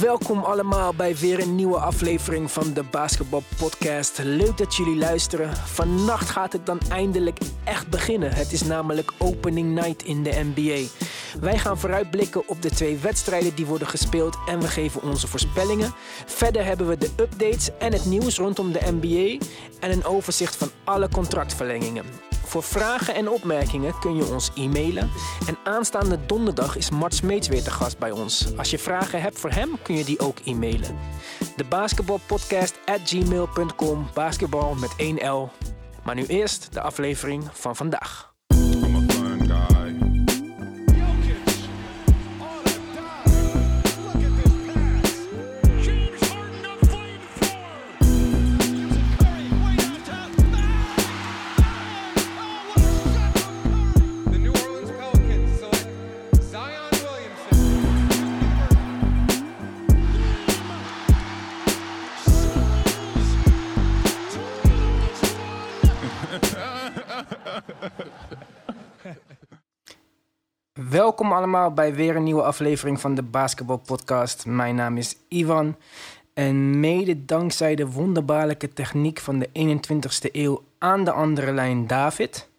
Welkom allemaal bij weer een nieuwe aflevering van de Basketball Podcast. Leuk dat jullie luisteren. Vannacht gaat het dan eindelijk echt beginnen. Het is namelijk opening night in de NBA. Wij gaan vooruitblikken op de twee wedstrijden die worden gespeeld en we geven onze voorspellingen. Verder hebben we de updates en het nieuws rondom de NBA en een overzicht van alle contractverlengingen. Voor vragen en opmerkingen kun je ons e-mailen. En aanstaande donderdag is Mart Smeets weer te gast bij ons. Als je vragen hebt voor hem, kun je die ook e-mailen. De basketbalpodcast at gmail.com, basketbal met 1 L. Maar nu eerst de aflevering van vandaag. Welkom allemaal bij weer een nieuwe aflevering van de Basketball Podcast. Mijn naam is Ivan. En mede dankzij de wonderbaarlijke techniek van de 21ste eeuw aan de andere lijn David.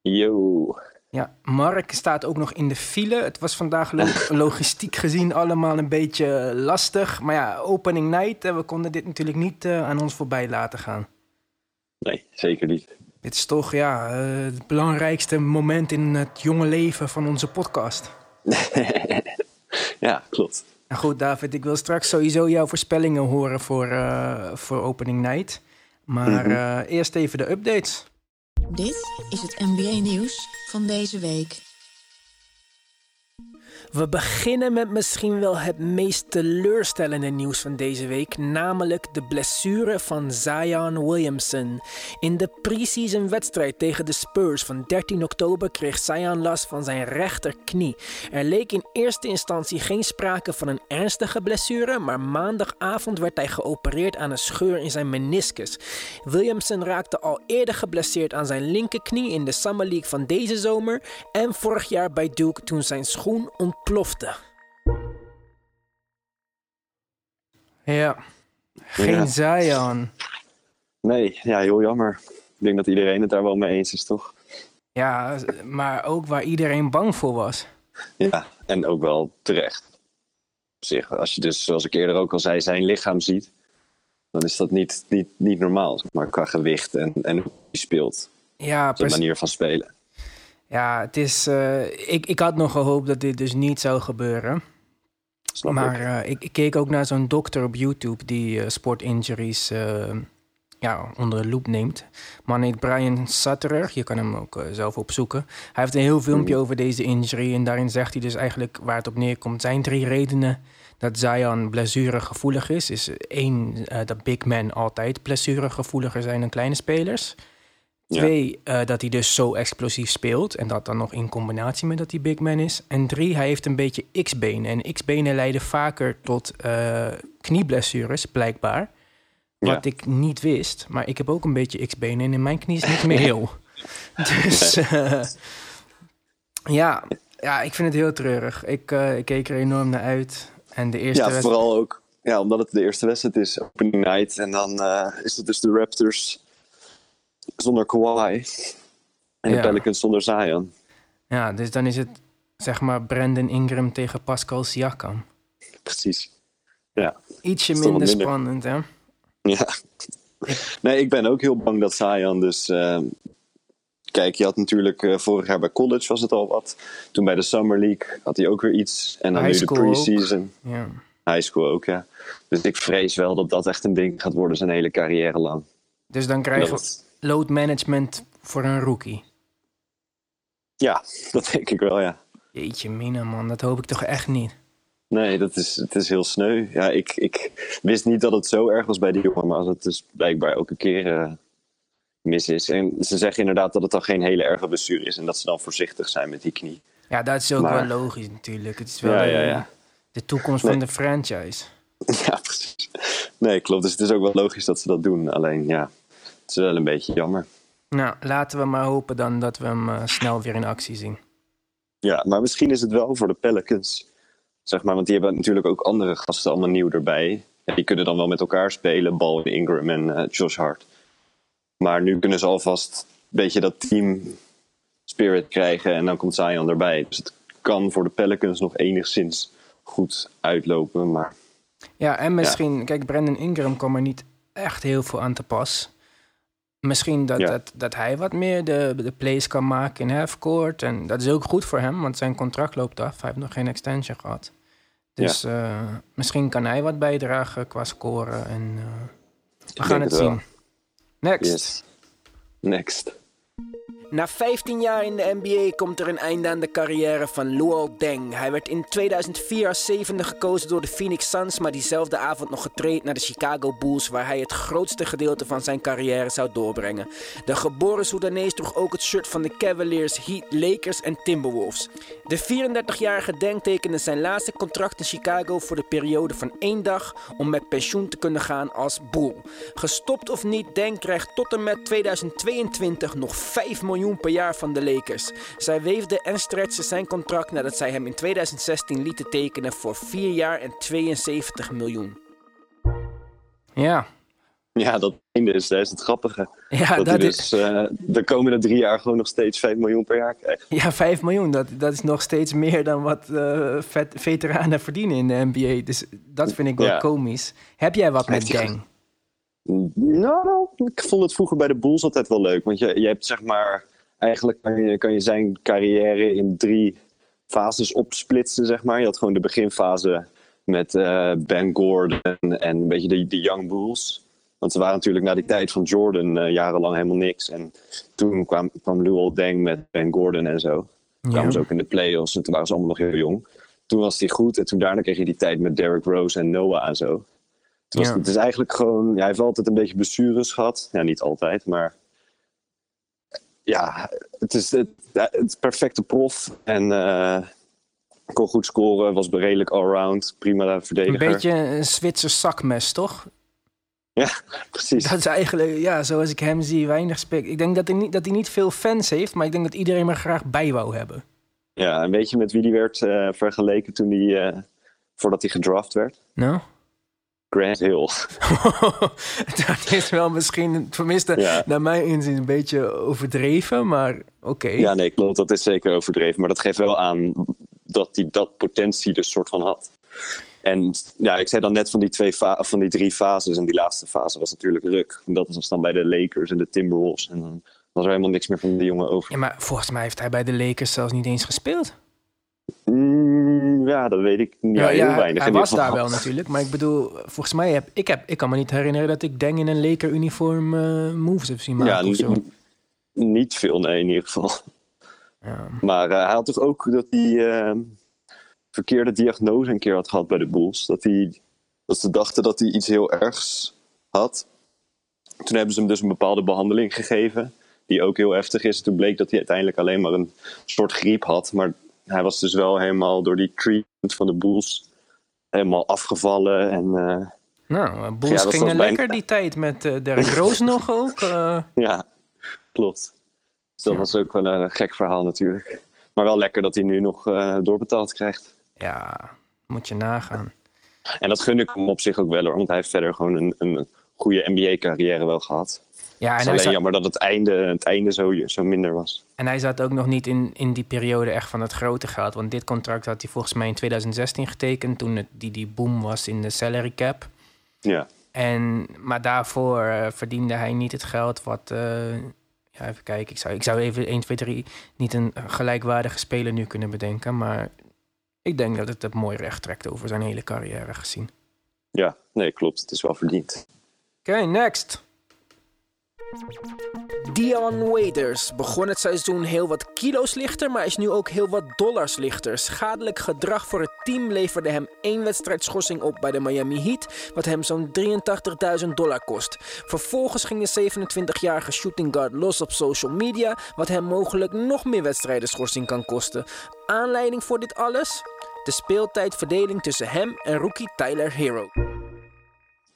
Yo. Ja, Mark staat ook nog in de file. Het was vandaag lo- logistiek gezien allemaal een beetje lastig. Maar ja, opening night, we konden dit natuurlijk niet eh, aan ons voorbij laten gaan. Nee, zeker niet. Dit is toch ja, eh, het belangrijkste moment in het jonge leven van onze podcast. ja, klopt. Nou goed, David, ik wil straks sowieso jouw voorspellingen horen voor, eh, voor opening night. Maar eh, eerst even de updates. Dit is het NBA-nieuws van deze week. We beginnen met misschien wel het meest teleurstellende nieuws van deze week, namelijk de blessure van Zion Williamson. In de preseason wedstrijd tegen de Spurs van 13 oktober kreeg Zion last van zijn rechterknie. Er leek in eerste instantie geen sprake van een ernstige blessure, maar maandagavond werd hij geopereerd aan een scheur in zijn meniscus. Williamson raakte al eerder geblesseerd aan zijn linkerknie in de Summer League van deze zomer en vorig jaar bij Duke toen zijn schoen ontplofte. Ja, geen Zion. Nee, ja, heel jammer. Ik denk dat iedereen het daar wel mee eens is, toch? Ja, maar ook waar iedereen bang voor was. Ja, en ook wel terecht. Op zich, als je dus, zoals ik eerder ook al zei, zijn lichaam ziet, dan is dat niet, niet, niet normaal. zeg Maar qua gewicht en, en hoe hij speelt. Ja, Zijn precies. manier van spelen. Ja, het is. eh, ik, ik had nog gehoopt dat dit dus niet zou gebeuren. Snap maar ik. eh, ik, ik keek ook naar zo'n dokter op YouTube die eh sportinjuries ja, onder de loep neemt. Man heet Brian Sutterer. Je kan hem ook zelf opzoeken. Hij heeft een heel filmpje over deze injury. En daarin zegt hij dus eigenlijk waar het op neerkomt. zijn drie redenen dat Zion blessuregevoelig is. Is één, dat big men altijd blessuregevoeliger zijn dan kleine spelers. Ja. Twee, eh, dat hij dus zo explosief speelt. En dat dan nog in combinatie met dat hij big man is. En drie, hij heeft een beetje X-benen. En X-benen leiden vaker tot eh, knieblessures, blijkbaar. Wat Ja. ik niet wist. Maar ik heb ook een beetje X-benen. En in mijn knie is niet meer heel. dus eh, ja, ja, ik vind het heel treurig. Ik, ik keek er enorm naar uit. En de eerste Ja, wedstrijd- vooral ook ja, omdat het de eerste wedstrijd is, opening night. En dan is het dus de Raptors zonder Kawhi. En de Ja. Pelicans zonder Zion. Ja, dus dan is het zeg maar Brandon Ingram tegen Pascal Siakam. Precies. Ja. Ietsje minder, spannend, hè? Ja. Nee, ik ben ook heel bang dat Zion dus... eh, kijk, je had natuurlijk eh, vorig jaar bij college was het al wat. Toen bij de Summer League had hij ook weer iets. En dan High nu de preseason. Ja. High school ook, ja. Dus ik vrees wel dat dat echt een ding gaat worden zijn hele carrière lang. Dus dan krijgen we Dat- load management voor een rookie. ja, dat denk ik wel, ja. Jeetje mina, man. Dat hoop ik toch echt niet. Nee, dat is, het is heel sneu. Ja, ik, ik wist niet dat het zo erg was bij die jongen, maar als het dus blijkbaar elke keer eh, mis is. En ze zeggen inderdaad dat het dan geen hele erge blessure is en dat ze dan voorzichtig zijn met die knie. Ja, dat is ook Maar- wel logisch natuurlijk. Het is wel Ja, de, ja, ja. de toekomst Nee. van de franchise. Ja, precies. Nee, klopt. Dus het is ook wel logisch dat ze dat doen. Alleen ja, is wel een beetje jammer. Nou, laten we maar hopen dan dat we hem eh, snel weer in actie zien. Ja, maar misschien is het wel voor de Pelicans Zeg maar, want die hebben natuurlijk ook andere gasten allemaal nieuw erbij. En die kunnen dan wel met elkaar spelen, Bal Ingram en eh, Josh Hart. Maar nu kunnen ze alvast een beetje dat team spirit krijgen en dan komt Zion erbij. Dus het kan voor de Pelicans nog enigszins goed uitlopen. Maar Ja, en misschien, kijk, Brandon Ingram kwam er niet echt heel veel aan te pas. Misschien dat, Ja. dat, dat hij wat meer de, de plays kan maken in halfcourt. En dat is ook goed voor hem, want zijn contract loopt af. Hij heeft nog geen extension gehad. Dus eh, misschien kan hij wat bijdragen qua scoren. En, eh, we gaan het zien. Next. yes. Next. Na 15 jaar in de NBA komt er een einde aan de carrière van Luol Deng. Hij werd in 2004 als zevende gekozen door de Phoenix Suns, maar diezelfde avond nog getraind naar de Chicago Bulls, waar hij het grootste gedeelte van zijn carrière zou doorbrengen. De geboren Soedanees droeg ook het shirt van de Cavaliers, Heat, Lakers en Timberwolves. De 34-jarige Deng tekende zijn laatste contract in Chicago voor de periode van één dag om met pensioen te kunnen gaan als Bull. Gestopt of niet, Deng krijgt tot en met 2022 nog 5 miljoen per jaar van de Lakers. Zij weefden en stretchten zijn contract nadat zij hem in 2016 lieten tekenen voor 4 jaar en 72 miljoen. Ja, Ja, dat einde is, dat is het grappige. ja, dat dat hij is, dus eh, de komende drie jaar gewoon nog steeds 5 miljoen per jaar krijgt. ja 5 miljoen. Dat, dat is nog steeds meer dan wat eh, vet, veteranen verdienen in de NBA. Dus dat vind ik wel Ja. komisch. Heb jij wat met Deng? Nou, ik vond het vroeger bij de Bulls altijd wel leuk. Want je, je hebt zeg maar, eigenlijk kan je, kan je zijn carrière in drie fases opsplitsen, zeg maar. Je had gewoon de beginfase met eh, Ben Gordon en een beetje de, de Young Bulls. Want ze waren natuurlijk na die tijd van Jordan eh, jarenlang helemaal niks. En toen kwam, kwam Luol Deng met Ben Gordon en zo. kwamen ze ook in de playoffs en toen waren ze allemaal nog heel jong. Toen was hij goed en toen daarna kreeg je die tijd met Derrick Rose en Noah en zo. Het, was, Ja. het is eigenlijk gewoon, ja, hij heeft altijd een beetje blessures gehad. Ja, niet altijd, maar ja, het is het, het perfecte prof. En eh, kon goed scoren, was redelijk allround, prima Een verdediger. beetje een Zwitsers zakmes, toch? Ja, precies. Dat is eigenlijk, ja, zoals ik hem zie, weinig spek. Ik denk dat hij, niet, dat hij niet veel fans heeft, maar ik denk dat iedereen er graag bij wou hebben. Ja, en weet je met wie die werd eh, vergeleken toen hij, eh, voordat hij gedraft werd? Nou? Grant Hill. dat is wel misschien, tenminste, Ja. naar mijn inzien, een beetje overdreven, maar oké. Ja, nee, klopt. Dat is zeker overdreven. Maar dat geeft wel aan dat hij dat potentie dus soort van had. En ja, ik zei dan net van die, twee van die drie fases. En die laatste fase was natuurlijk ruk. En dat was dan bij de Lakers en de Timberwolves. En dan was er helemaal niks meer van die jongen over. Ja, maar volgens mij heeft hij bij de Lakers zelfs niet eens gespeeld. Mm, ja, dat weet ik. Ja, heel weinig. hij was daar wel natuurlijk, maar ik bedoel, volgens mij heb ik, heb, ik kan me niet herinneren dat ik Deng in een Laker-uniform eh, moves heb zien maken Ja, of zo. niet, niet veel, nee, in ieder geval. Ja. Maar eh, hij had toch ook dat hij eh, verkeerde diagnose een keer had gehad bij de Bulls. Dat, hij, dat ze dachten dat hij iets heel ergs had. Toen hebben ze hem dus een bepaalde behandeling gegeven. Die ook heel heftig is. Toen bleek dat hij uiteindelijk alleen maar een soort griep had. Maar hij was dus wel helemaal door die treatment van de Bulls helemaal afgevallen. En eh, Nou, Bulls Ja, dat gingen bijna- lekker die tijd met eh Derrick Rose nog ook. eh. ja, klopt. Dus dat was ook wel een gek verhaal natuurlijk. Maar wel lekker dat hij nu nog eh, doorbetaald krijgt. ja, moet je nagaan. En dat gun ik hem op zich ook wel hoor. Want hij heeft verder gewoon een, een goede NBA-carrière wel gehad. Ja, Het is alleen zat, jammer dat het einde, het einde zo, zo minder was. en hij zat ook nog niet in, in die periode echt van het grote geld. Want dit contract had hij volgens mij in 2016 getekend. Toen het, die, die boom was in de salary cap. Ja, En, maar daarvoor eh, verdiende hij niet het geld wat... eh, ja, even kijken. Ik zou, ik zou even 1, 2, 3 niet een gelijkwaardige speler nu kunnen bedenken. Maar ik denk dat het het mooi recht trekt over zijn hele carrière gezien. ja, nee, klopt. Het is wel verdiend. Oké, next. Dion Waiters begon het seizoen heel wat kilo's lichter, maar is nu ook heel wat dollars lichter. Schadelijk gedrag voor het team leverde hem één wedstrijd schorsing op bij de Miami Heat, wat hem zo'n 83.000 dollar kost. Vervolgens ging de 27-jarige shooting guard los op social media, wat hem mogelijk nog meer wedstrijden schorsing kan kosten. Aanleiding voor dit alles? De speeltijdverdeling tussen hem en rookie Tyler Hero.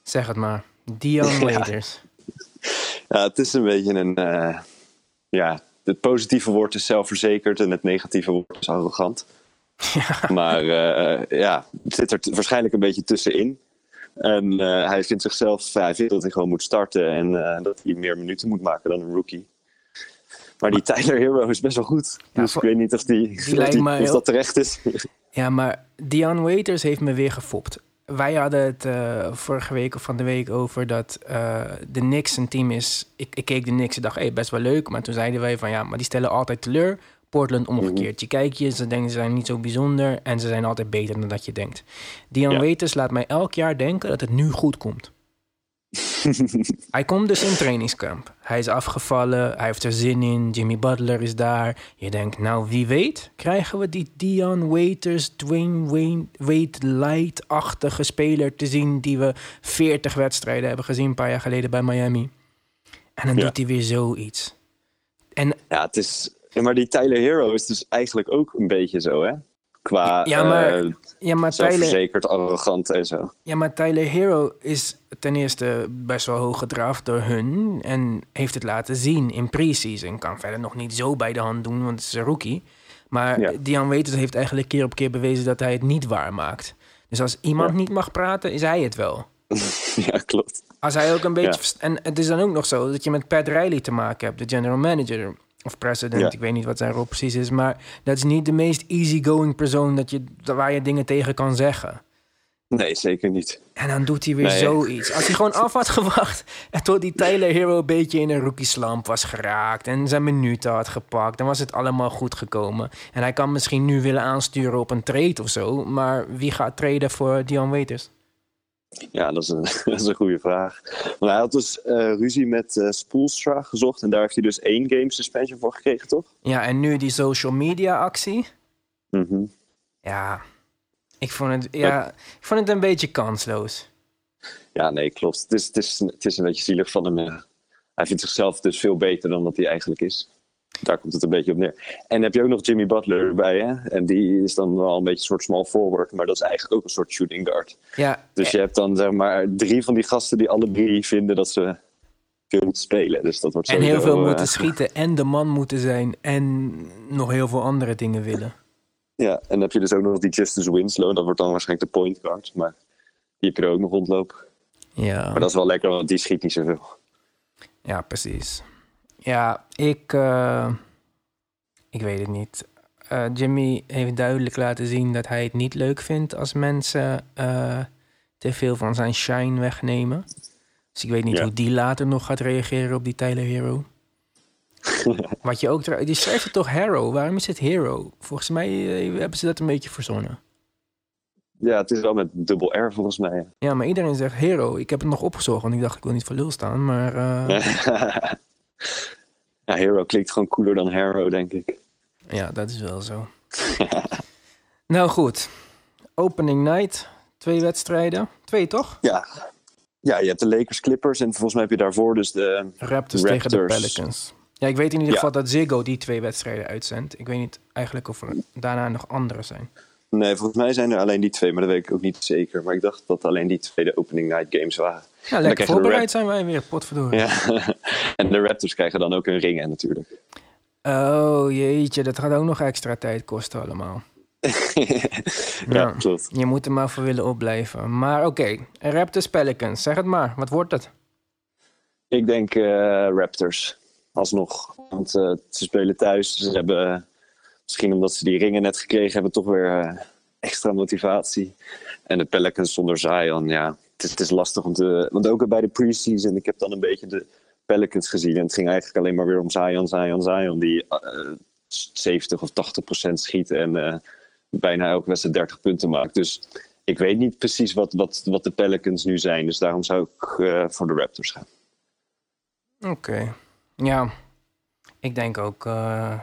Zeg het maar. Dion Waiters. Ja, het is een beetje een... eh, ja, het positieve woord is zelfverzekerd en het negatieve woord is arrogant. Maar eh, ja, het zit er waarschijnlijk een beetje tussenin. En eh, hij vindt zichzelf, hij vindt dat hij gewoon moet starten en dat hij meer minuten moet maken dan een rookie. Maar die Tyler Hero is best wel goed. Ja, dus ik weet niet of, die, of, die- mij of heel- dat terecht is. Ja, maar Dion Waiters heeft me weer gefopt. Wij hadden het eh, vorige week of van de week over dat eh, de Knicks een team is. Ik, ik keek de Knicks en dacht, hey, best wel leuk. Maar toen zeiden wij van ja, maar die stellen altijd teleur. Portland omgekeerd. Je kijkt je, ze denken ze zijn niet zo bijzonder en ze zijn altijd beter dan dat je denkt. Dion Ja. Waiters laat mij elk jaar denken dat het nu goed komt. Hij komt dus in trainingskamp. Hij is afgevallen, hij heeft er zin in. Jimmy Butler is daar. Je denkt, nou wie weet, krijgen we die Dion Waiters, Dwayne Wayne, Wade Light-achtige speler te zien die we 40 wedstrijden hebben gezien een paar jaar geleden bij Miami. En dan Ja. doet hij weer zoiets. En Ja, het is, maar die Tyler Hero is dus eigenlijk ook een beetje zo, hè? Qua Ja, maar eh, ja, maar Tyler, arrogant en zo. ja, maar Tyler Hero is ten eerste best wel hoog gedraft door hun. En heeft het laten zien in pre-season. Kan verder nog niet zo bij de hand doen, want het is een rookie. Maar Ja. Dion Waiters heeft eigenlijk keer op keer bewezen dat hij het niet waar maakt. Dus als iemand Ja. niet mag praten, is hij het wel. ja, klopt. Als hij ook een beetje. Ja. En het is dan ook nog zo dat je met Pat Riley te maken hebt, de general manager of president. Ja. Ik weet niet wat zijn rol precies is. Maar dat is niet de meest easygoing persoon dat je, waar je dingen tegen kan zeggen. Nee, zeker niet. En dan doet hij weer Nee. zoiets. Als hij gewoon af had gewacht en tot die Tyler Hero een beetje in een rookie slump was geraakt en zijn minuten had gepakt, dan was het allemaal goed gekomen. En hij kan misschien nu willen aansturen op een trade of zo, maar wie gaat traden voor Dion Waiters? Ja, dat is een, dat is een goede vraag. Maar hij had dus eh, ruzie met eh Spoelstra gezocht. En daar heeft hij dus één game suspension voor gekregen, toch? Ja, en nu die social media actie. Mhm. Ja, ik vond het, ja, ik vond het een beetje kansloos. Ja, nee, klopt. Het is, het, is, het is een beetje zielig van hem. Hij vindt zichzelf dus veel beter dan dat hij eigenlijk is. Daar komt het een beetje op neer. En dan heb je ook nog Jimmy Butler erbij, hè? En die is dan wel een beetje een soort small forward. Maar dat is eigenlijk ook een soort shooting guard. Ja, Dus je hebt dan zeg maar drie van die gasten die alle drie vinden dat ze veel moeten spelen. Dus dat wordt en heel veel eh, moeten schieten en de man moeten zijn en nog heel veel andere dingen willen. Ja, en dan heb je dus ook nog die Justice Winslow. Dat wordt dan waarschijnlijk de point guard. Maar die heb je er ook nog rondlopen. Ja. Maar dat is wel lekker, want die schiet niet zoveel. Ja, precies. Ja, ik, eh, ik weet het niet. Eh, Jimmy heeft duidelijk laten zien dat hij het niet leuk vindt als mensen eh, te veel van zijn shine wegnemen. Dus ik weet niet Ja. hoe die later nog gaat reageren op die Tyler Hero. Wat je ook, die schrijft het toch Hero? Waarom is het Hero? Volgens mij hebben ze dat een beetje verzonnen. Ja, het is wel met dubbel R volgens mij. Ja, maar iedereen zegt Hero. Ik heb het nog opgezocht, want ik dacht ik wil niet voor lul staan. Maar ja, Hero klinkt gewoon cooler dan Hero, denk ik. Ja, dat is wel zo. nou goed. Opening night. Twee wedstrijden. Twee toch? Ja. ja, je hebt de Lakers Clippers en volgens mij heb je daarvoor dus de... Raptors, tegen de. Pelicans. Ja, ik weet in ieder Ja. geval dat Ziggo die twee wedstrijden uitzendt. Ik weet niet eigenlijk of er daarna nog andere zijn. Nee, volgens mij zijn er alleen die twee, maar dat weet ik ook niet zeker. Maar ik dacht dat alleen die twee de opening night games waren. Ja, lekker voorbereid zijn wij weer, potverdorie. Ja. en de Raptors krijgen dan ook hun ringen natuurlijk. Oh jeetje, dat gaat ook nog extra tijd kosten allemaal. ja, klopt. Je moet er maar voor willen opblijven. Maar oké, Raptors Pelicans, zeg het maar. Wat wordt het? Ik denk eh, Raptors. Alsnog. Want eh, ze spelen thuis. Ze hebben, misschien omdat ze die ringen net gekregen hebben, toch weer eh, extra motivatie. En de Pelicans zonder Zion, ja. Het is, lastig om te... Want ook bij de preseason, ik heb dan een beetje de Pelicans gezien. En het ging eigenlijk alleen maar weer om Zion, Zion, Zion. Die eh, 70 of 80 procent schiet en eh, bijna elke wedstrijd 30 punten maakt. Dus ik weet niet precies wat, wat, wat de Pelicans nu zijn. Dus daarom zou ik eh, voor de Raptors gaan. Oké. Ja, ik denk ook eh,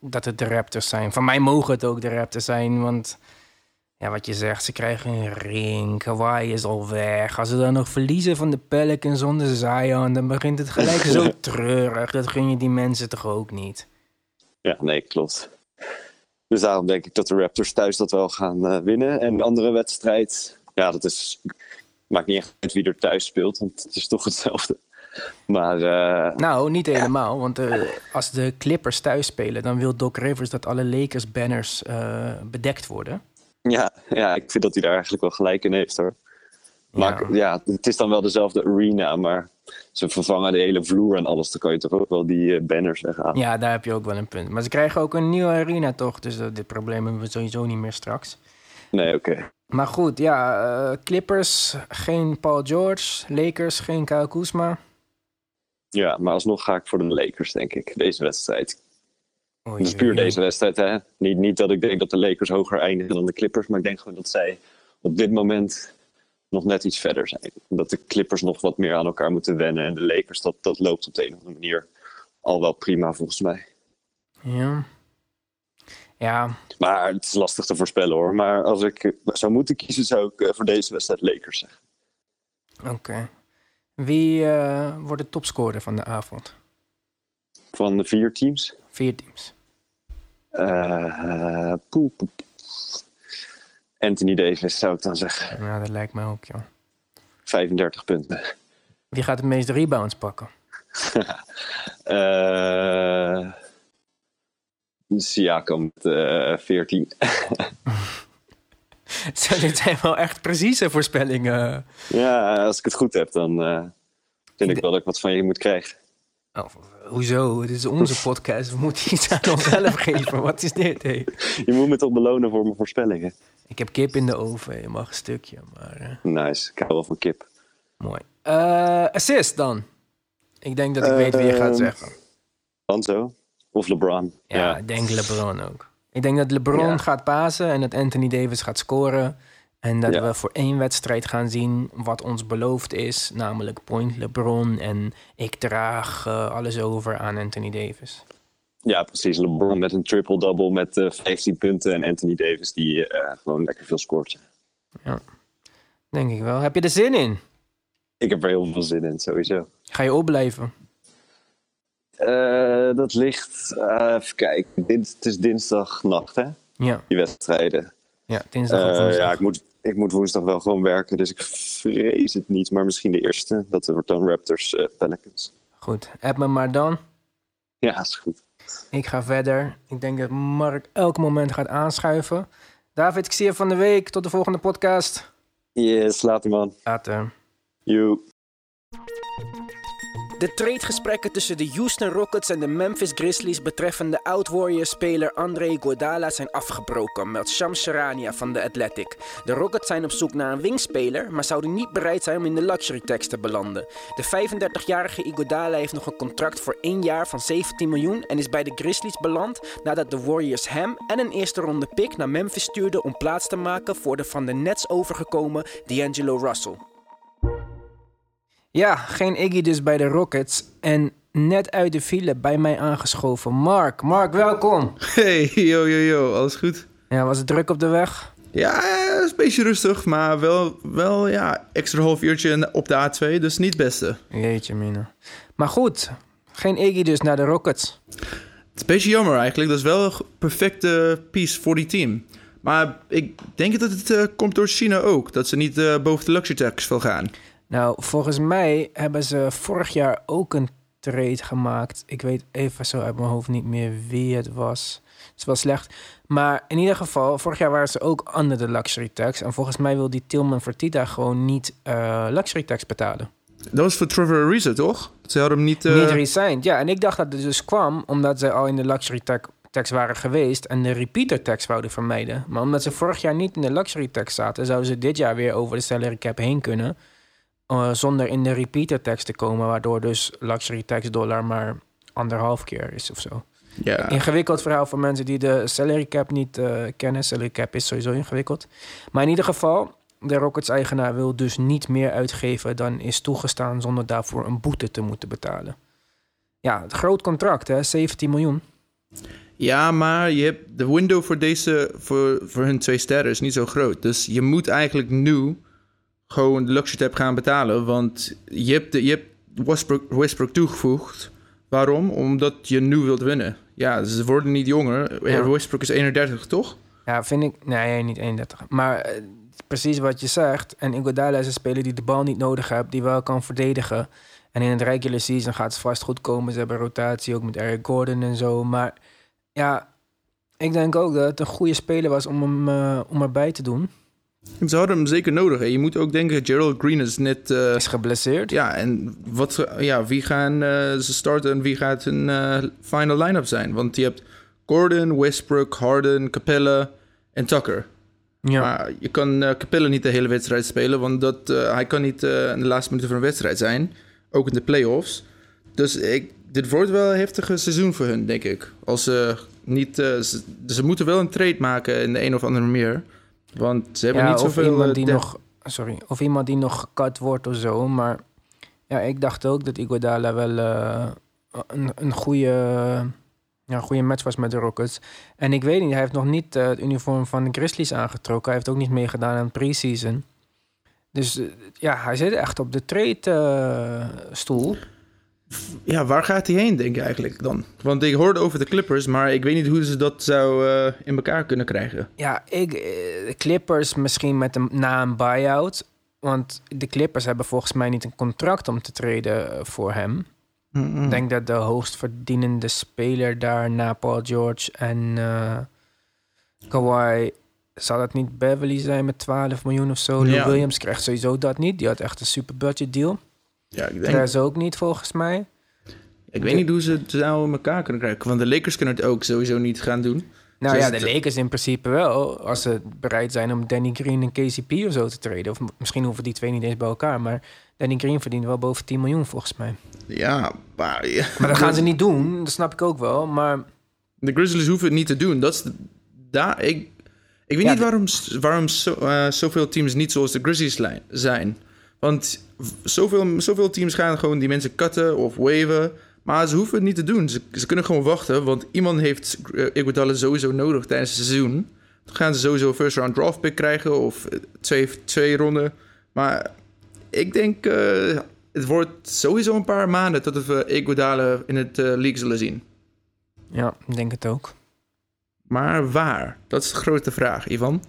dat het de Raptors zijn. Van mij mogen het ook de Raptors zijn, want ja, wat je zegt, ze krijgen een ring. Hawaii is al weg. Als ze dan nog verliezen van de Pelicans zonder Zion, dan begint het gelijk zo treurig. Dat gun je die mensen toch ook niet. Ja, nee, klopt. Dus daarom denk ik dat de Raptors thuis dat wel gaan eh, winnen. En de andere wedstrijd, ja, dat is. Maakt niet echt uit wie er thuis speelt, want het is toch hetzelfde. Maar eh, Nou, niet helemaal. Want eh, als de Clippers thuis spelen, dan wil Doc Rivers dat alle Lakers banners eh, bedekt worden. Ja, ja, ik vind dat hij daar eigenlijk wel gelijk in heeft hoor. Maar Ja. ja. het is dan wel dezelfde arena, maar ze vervangen de hele vloer en alles. Dan kan je toch ook wel die eh, banners weghalen. Ja, daar heb je ook wel een punt. Maar ze krijgen ook een nieuwe arena toch? Dus dat- dit probleem hebben we sowieso niet meer straks. Nee, oké. Maar goed, ja, eh, Clippers, geen Paul George. Lakers, geen Kyle Kuzma. Ja, maar alsnog ga ik voor de Lakers, denk ik, deze wedstrijd. Oei, Dat is puur deze wedstrijd, hè. Niet, niet dat ik denk dat de Lakers hoger eindigen dan de Clippers, maar ik denk gewoon dat zij op dit moment nog net iets verder zijn. Dat de Clippers nog wat meer aan elkaar moeten wennen en de Lakers, dat, dat loopt op de een of andere manier al wel prima volgens mij. Ja. Ja, Maar het is lastig te voorspellen hoor. Maar als ik zou moeten kiezen, zou ik eh, voor deze wedstrijd Lakers zeggen. oké. Wie eh, wordt de topscorer van de avond? Van de vier teams. Vier teams. eh, poe, poe, poe. Anthony Davis zou ik dan zeggen. Ja, dat lijkt mij ook, joh. 35 punten. Wie gaat het meeste rebounds pakken? Eh Siakam met eh 14. Zo, dit zijn wel echt precieze voorspellingen. ja, als ik het goed heb, dan eh, vind ik wel dat ik wat van je moet krijgen. Oh, hoezo? Het is onze podcast. We moeten iets aan onszelf geven. Wat is dit? Je moet me toch belonen voor mijn voorspellingen. Ik heb kip in de oven. Je mag een stukje, maar eh, Nice, ik hou wel van kip. mooi. Eh, assist dan. Ik denk dat ik weet wie je gaat Ehm, zeggen. Anzo of LeBron. Ja, ik denk LeBron ook. Ik denk dat LeBron Ja. gaat pasen en dat Anthony Davis gaat scoren. En dat Ja. we voor één wedstrijd gaan zien wat ons beloofd is. Namelijk point LeBron. En ik draag eh, alles over aan Anthony Davis. Ja, precies. LeBron met een triple-double met eh 15 punten. En Anthony Davis die eh, gewoon lekker veel scoort. ja. Denk ik wel. Heb je er zin in? Ik heb er heel veel zin in, sowieso. Ga je opblijven? Dat ligt, even kijken, Dins- het is dinsdagnacht hè, Ja, die wedstrijden. Ja dinsdag of Eh, woensdag. ja, ik moet, ik moet woensdag wel gewoon werken, dus ik vrees het niet. Maar misschien de eerste, dat wordt dan Raptors eh, Pelicans. Goed, app me maar dan. Ja, is goed. Ik ga verder. Ik denk dat Mark elk moment gaat aanschuiven. David, ik zie je van de week. Tot de volgende podcast. Yes, later man. Later. You. De tradegesprekken tussen de Houston Rockets en de Memphis Grizzlies betreffende oud-Warriors-speler André Iguodala zijn afgebroken, meldt Shams Charania van The Athletic. De Rockets zijn op zoek naar een wingspeler, maar zouden niet bereid zijn om in de luxury tax te belanden. De 35-jarige Iguodala heeft nog een contract voor één jaar van 17 miljoen en is bij de Grizzlies beland nadat de Warriors hem en een eerste ronde pick naar Memphis stuurden om plaats te maken voor de van de Nets overgekomen D'Angelo Russell. Ja, geen Iggy dus bij de Rockets. En net uit de file bij mij aangeschoven. Mark, Mark, welkom. Hey, yo, yo, yo, alles goed? Ja, was het druk op de weg? Ja, het is een beetje rustig, maar wel, wel ja, extra half uurtje op de A2, dus niet het beste. Jeetje, mina. Maar goed, geen Iggy dus naar de Rockets. Het is een beetje jammer eigenlijk, dat is wel een perfecte piece voor die team. Maar ik denk dat het eh, komt door China ook, dat ze niet eh, boven de luxury tax wil gaan. Nou, volgens mij hebben ze vorig jaar ook een trade gemaakt. Ik weet even zo uit mijn hoofd niet meer wie het was. Het is wel slecht. Maar in ieder geval, vorig jaar waren ze ook under de luxury tax. En volgens mij wil die Tilman Fertitta gewoon niet eh, luxury tax betalen. Dat was voor Trevor Ariza, toch? Ze hadden hem niet... eh, Niet resigned. Ja, en ik dacht dat het dus kwam omdat ze al in de luxury tax, tax waren geweest en de repeater tax wouden vermijden. Maar omdat ze vorig jaar niet in de luxury tax zaten, zouden ze dit jaar weer over de salary cap heen kunnen. Eh, zonder in de repeater tax te komen, waardoor dus luxury tax dollar maar anderhalf keer is of zo. ja. Ingewikkeld verhaal voor mensen die de salary cap niet eh, kennen. Salary cap is sowieso ingewikkeld. Maar in ieder geval, de Rockets-eigenaar wil dus niet meer uitgeven dan is toegestaan zonder daarvoor een boete te moeten betalen. Ja, het groot contract, hè? 17 miljoen. Ja, maar je hebt de window voor deze, voor, voor hun twee sterren is niet zo groot. Dus je moet eigenlijk nu gewoon de luxury tab gaan betalen. Want je hebt, de, je hebt Westbrook, Westbrook toegevoegd. Waarom? Omdat je nu wilt winnen. Ja, ze worden niet jonger. Ja. Westbrook is 31, toch? Ja, vind ik... Nee, niet 31. Maar eh, precies wat je zegt. En Iguodala is een speler die de bal niet nodig heeft, die wel kan verdedigen. En in het regular season gaat het vast goed komen. Ze hebben rotatie ook met Eric Gordon en zo. Maar ja, ik denk ook dat het een goede speler was om hem eh, om erbij te doen. Ze hadden hem zeker nodig. Hè. Je moet ook denken, Gerald Green is net... eh, Is geblesseerd. ja, en wat, ja, wie gaan eh, ze starten en wie gaat hun eh, final line-up zijn? Want je hebt Gordon, Westbrook, Harden, Capella en Tucker. Ja. Maar je kan Capella niet de hele wedstrijd spelen, want dat, hij kan niet in de laatste minuten van een wedstrijd zijn. Ook in de playoffs. Dus ik, dit wordt wel een heftige seizoen voor hun, denk ik. Als ze niet... ze, ze moeten wel een trade maken in de een of andere manier. Want ze hebben Ja, niet of zoveel... iemand eh, die nog, sorry, of iemand die nog gekat wordt of zo. Maar ja, ik dacht ook dat Iguodala wel eh, een, een goede, ja, goede match was met de Rockets. En ik weet niet, hij heeft nog niet eh, het uniform van de Grizzlies aangetrokken. Hij heeft ook niet meegedaan aan het preseason. Dus ja, hij zit echt op de trade-stoel. Ja, waar gaat hij heen, denk je eigenlijk dan? Want ik hoorde over de Clippers, maar ik weet niet hoe ze dat zou eh, in elkaar kunnen krijgen. Ja, ik, eh, de Clippers misschien met een, na een buyout. Want de Clippers hebben volgens mij niet een contract om te treden eh, voor hem. Ik denk dat de hoogst verdienende speler daar na Paul George en Kawhi... Zal dat niet Beverly zijn met 12 miljoen of zo? Lou Ja. Williams krijgt sowieso dat niet. Die had echt een super budget deal. Ja, ik denk, Perez ook niet, volgens mij. ik weet niet hoe ze het zou in elkaar kunnen krijgen. Want de Lakers kunnen het ook sowieso niet gaan doen. Nou ja, is de het- Lakers in principe wel. Als ze bereid zijn om Danny Green en KCP of zo te treden. Of misschien hoeven die twee niet eens bij elkaar. Maar Danny Green verdient wel boven 10 miljoen volgens mij. Ja, maar... ja. Maar dat gaan ze niet doen. Dat snap ik ook wel. Maar De Grizzlies hoeven het niet te doen. Dat is daar, ik, ik weet Ja, niet waarom, waarom zo, eh, zoveel teams niet zoals de Grizzlies zijn. Want zoveel, zoveel teams gaan gewoon die mensen cutten of waven. Maar ze hoeven het niet te doen. Ze, ze kunnen gewoon wachten. Want iemand heeft Iguodala sowieso nodig tijdens het seizoen. Dan gaan ze sowieso een first round draft pick krijgen. Of eh, twee, twee ronden. Maar ik denk... eh, het wordt sowieso een paar maanden... tot we Iguodala in het eh, league zullen zien. ja, ik denk het ook. Maar waar? Dat is de grote vraag, Ivan.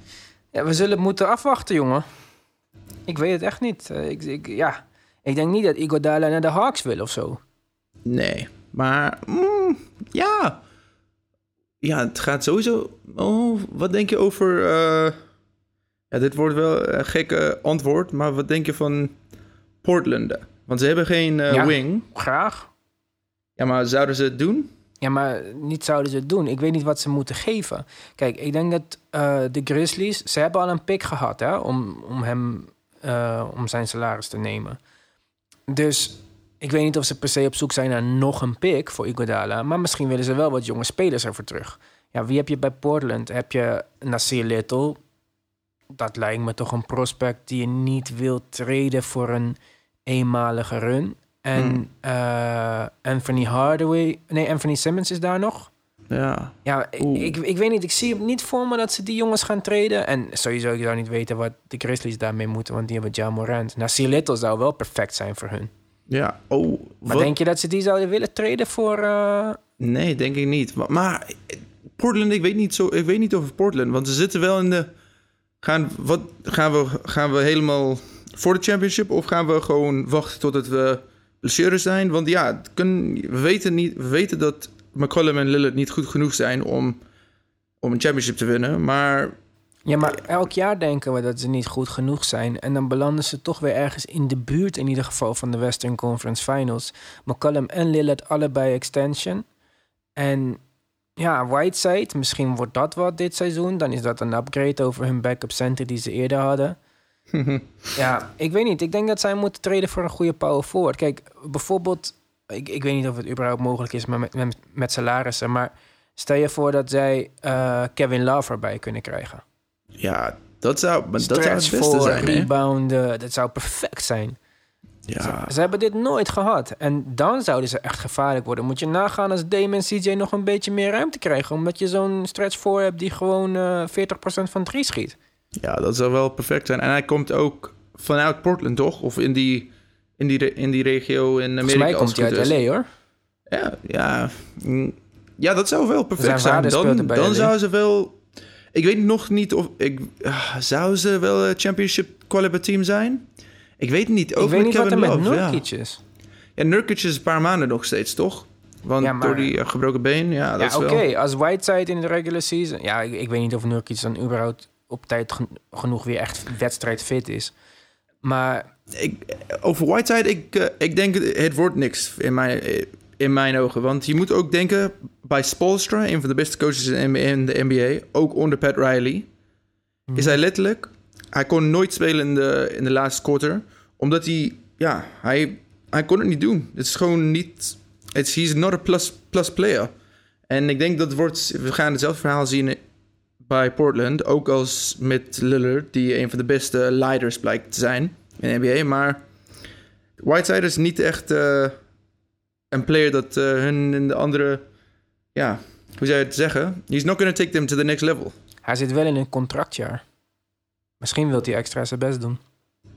Ja, we zullen het moeten afwachten, jongen. Ik weet het echt niet. Eh, ik, ik, ja. ik denk niet dat Iguodala naar de Hawks wil of zo. Nee, maar mm, ja. Ja, het gaat sowieso. Oh, wat denk je over. eh, ja, dit wordt wel een gekke antwoord, maar wat denk je van Portland? Want ze hebben geen eh, Ja. wing. Graag. Ja, maar zouden ze het doen? Ja, maar niet zouden ze het doen. Ik weet niet wat ze moeten geven. Kijk, ik denk dat de Grizzlies... Ze hebben al een pick gehad hè, om, om hem... eh, om zijn salaris te nemen. Dus ik weet niet of ze per se op zoek zijn naar nog een pick voor Iguodala. Maar misschien willen ze wel wat jonge spelers ervoor terug. Ja, wie heb je bij Portland? Heb je Nasir Little? Dat lijkt me toch een prospect die je niet wilt treden voor een eenmalige run. En Hmm. eh, Anthony Hardaway... Nee, Anthony Simmons is daar nog. Ja. Ja, ik, Oeh. ik, ik weet niet. Ik zie het niet voor me dat ze die jongens gaan treden. En sowieso, ik zou niet weten wat de Grizzlies daarmee moeten, want die hebben Ja Morant. Nou, Little zou wel perfect zijn voor hun. Ja. Oh, Maar wat? denk je dat ze die zouden willen treden voor... eh, Nee, denk ik niet. Maar, maar Portland, ik weet niet zo. Ik weet niet over Portland, want ze zitten wel in de. Gaan, wat, gaan, we, gaan we helemaal voor de championship of gaan we gewoon wachten totdat we blessures zijn? Want ja, kun, we, weten niet, we weten dat McCollum en Lillard niet goed genoeg zijn om, om een championship te winnen. Maar Ja, maar elk jaar denken we dat ze niet goed genoeg zijn. En dan belanden ze toch weer ergens in de buurt, in ieder geval van de Western Conference Finals. McCollum en Lillard allebei extension. En ja, Whiteside, misschien wordt dat wat dit seizoen. Dan is dat een upgrade over hun backup center die ze eerder hadden. ja, ik weet niet. Ik denk dat zij moeten treden voor een goede power forward. Kijk, bijvoorbeeld, ik, ik weet niet of het überhaupt mogelijk is maar met, met, met salarissen. Maar stel je voor dat zij eh, Kevin Love erbij kunnen krijgen. ja, dat zou, maar dat zou het beste zijn. Rebounden, dat zou perfect zijn. Ja, Ze hebben dit nooit gehad. En dan zouden ze echt gevaarlijk worden. Moet je nagaan als Dame en CJ nog een beetje meer ruimte krijgen. Omdat je zo'n stretch voor hebt die gewoon eh 40% van drie schiet. ja, dat zou wel perfect zijn. En hij komt ook vanuit Portland, toch? Of in die, in die, in die regio in Amerika. Volgens mij als komt hij uit. LA hoor. Ja, ja. mm, Ja, dat zou wel perfect Zijn Dan, dan zou ze wel... Ik weet nog niet of... Ik, ah, zou ze wel een championship caliber team zijn? Ik weet niet. Ook ik weet met niet wat er Kevin met Love, ja. Nurkic is. Ja, Nurkic is een paar maanden nog steeds, toch? Want Ja, maar- door die eh, gebroken been, ja, dat Ja, is oké. wel... Als Whiteside in de regular season... Ja, ik, ik weet niet of Nurkic dan überhaupt op tijd gen- genoeg weer echt wedstrijdfit is. Maar Ik, over Whiteside, ik, eh, ik denk het, wordt niks in mijn, in mijn ogen. Want je moet ook denken, bij Spolstra, een van de beste coaches in, in de NBA, ook onder Pat Riley, is hij letterlijk... Hij kon nooit spelen in de, in de laatste quarter, omdat hij... Ja, hij, hij kon het niet doen. Het is gewoon niet... It's, he's not a plus, plus player. En ik denk dat het wordt... We gaan hetzelfde verhaal zien bij Portland. Ook als met Lillard, die een van de beste leiders blijkt te zijn in de NBA. Maar Whiteside is niet echt eh, een player dat eh, hun in de andere... Ja, hoe zou je het zeggen? He's not going to take them to the next level. hij zit wel in een contractjaar. Misschien wil hij extra zijn best doen.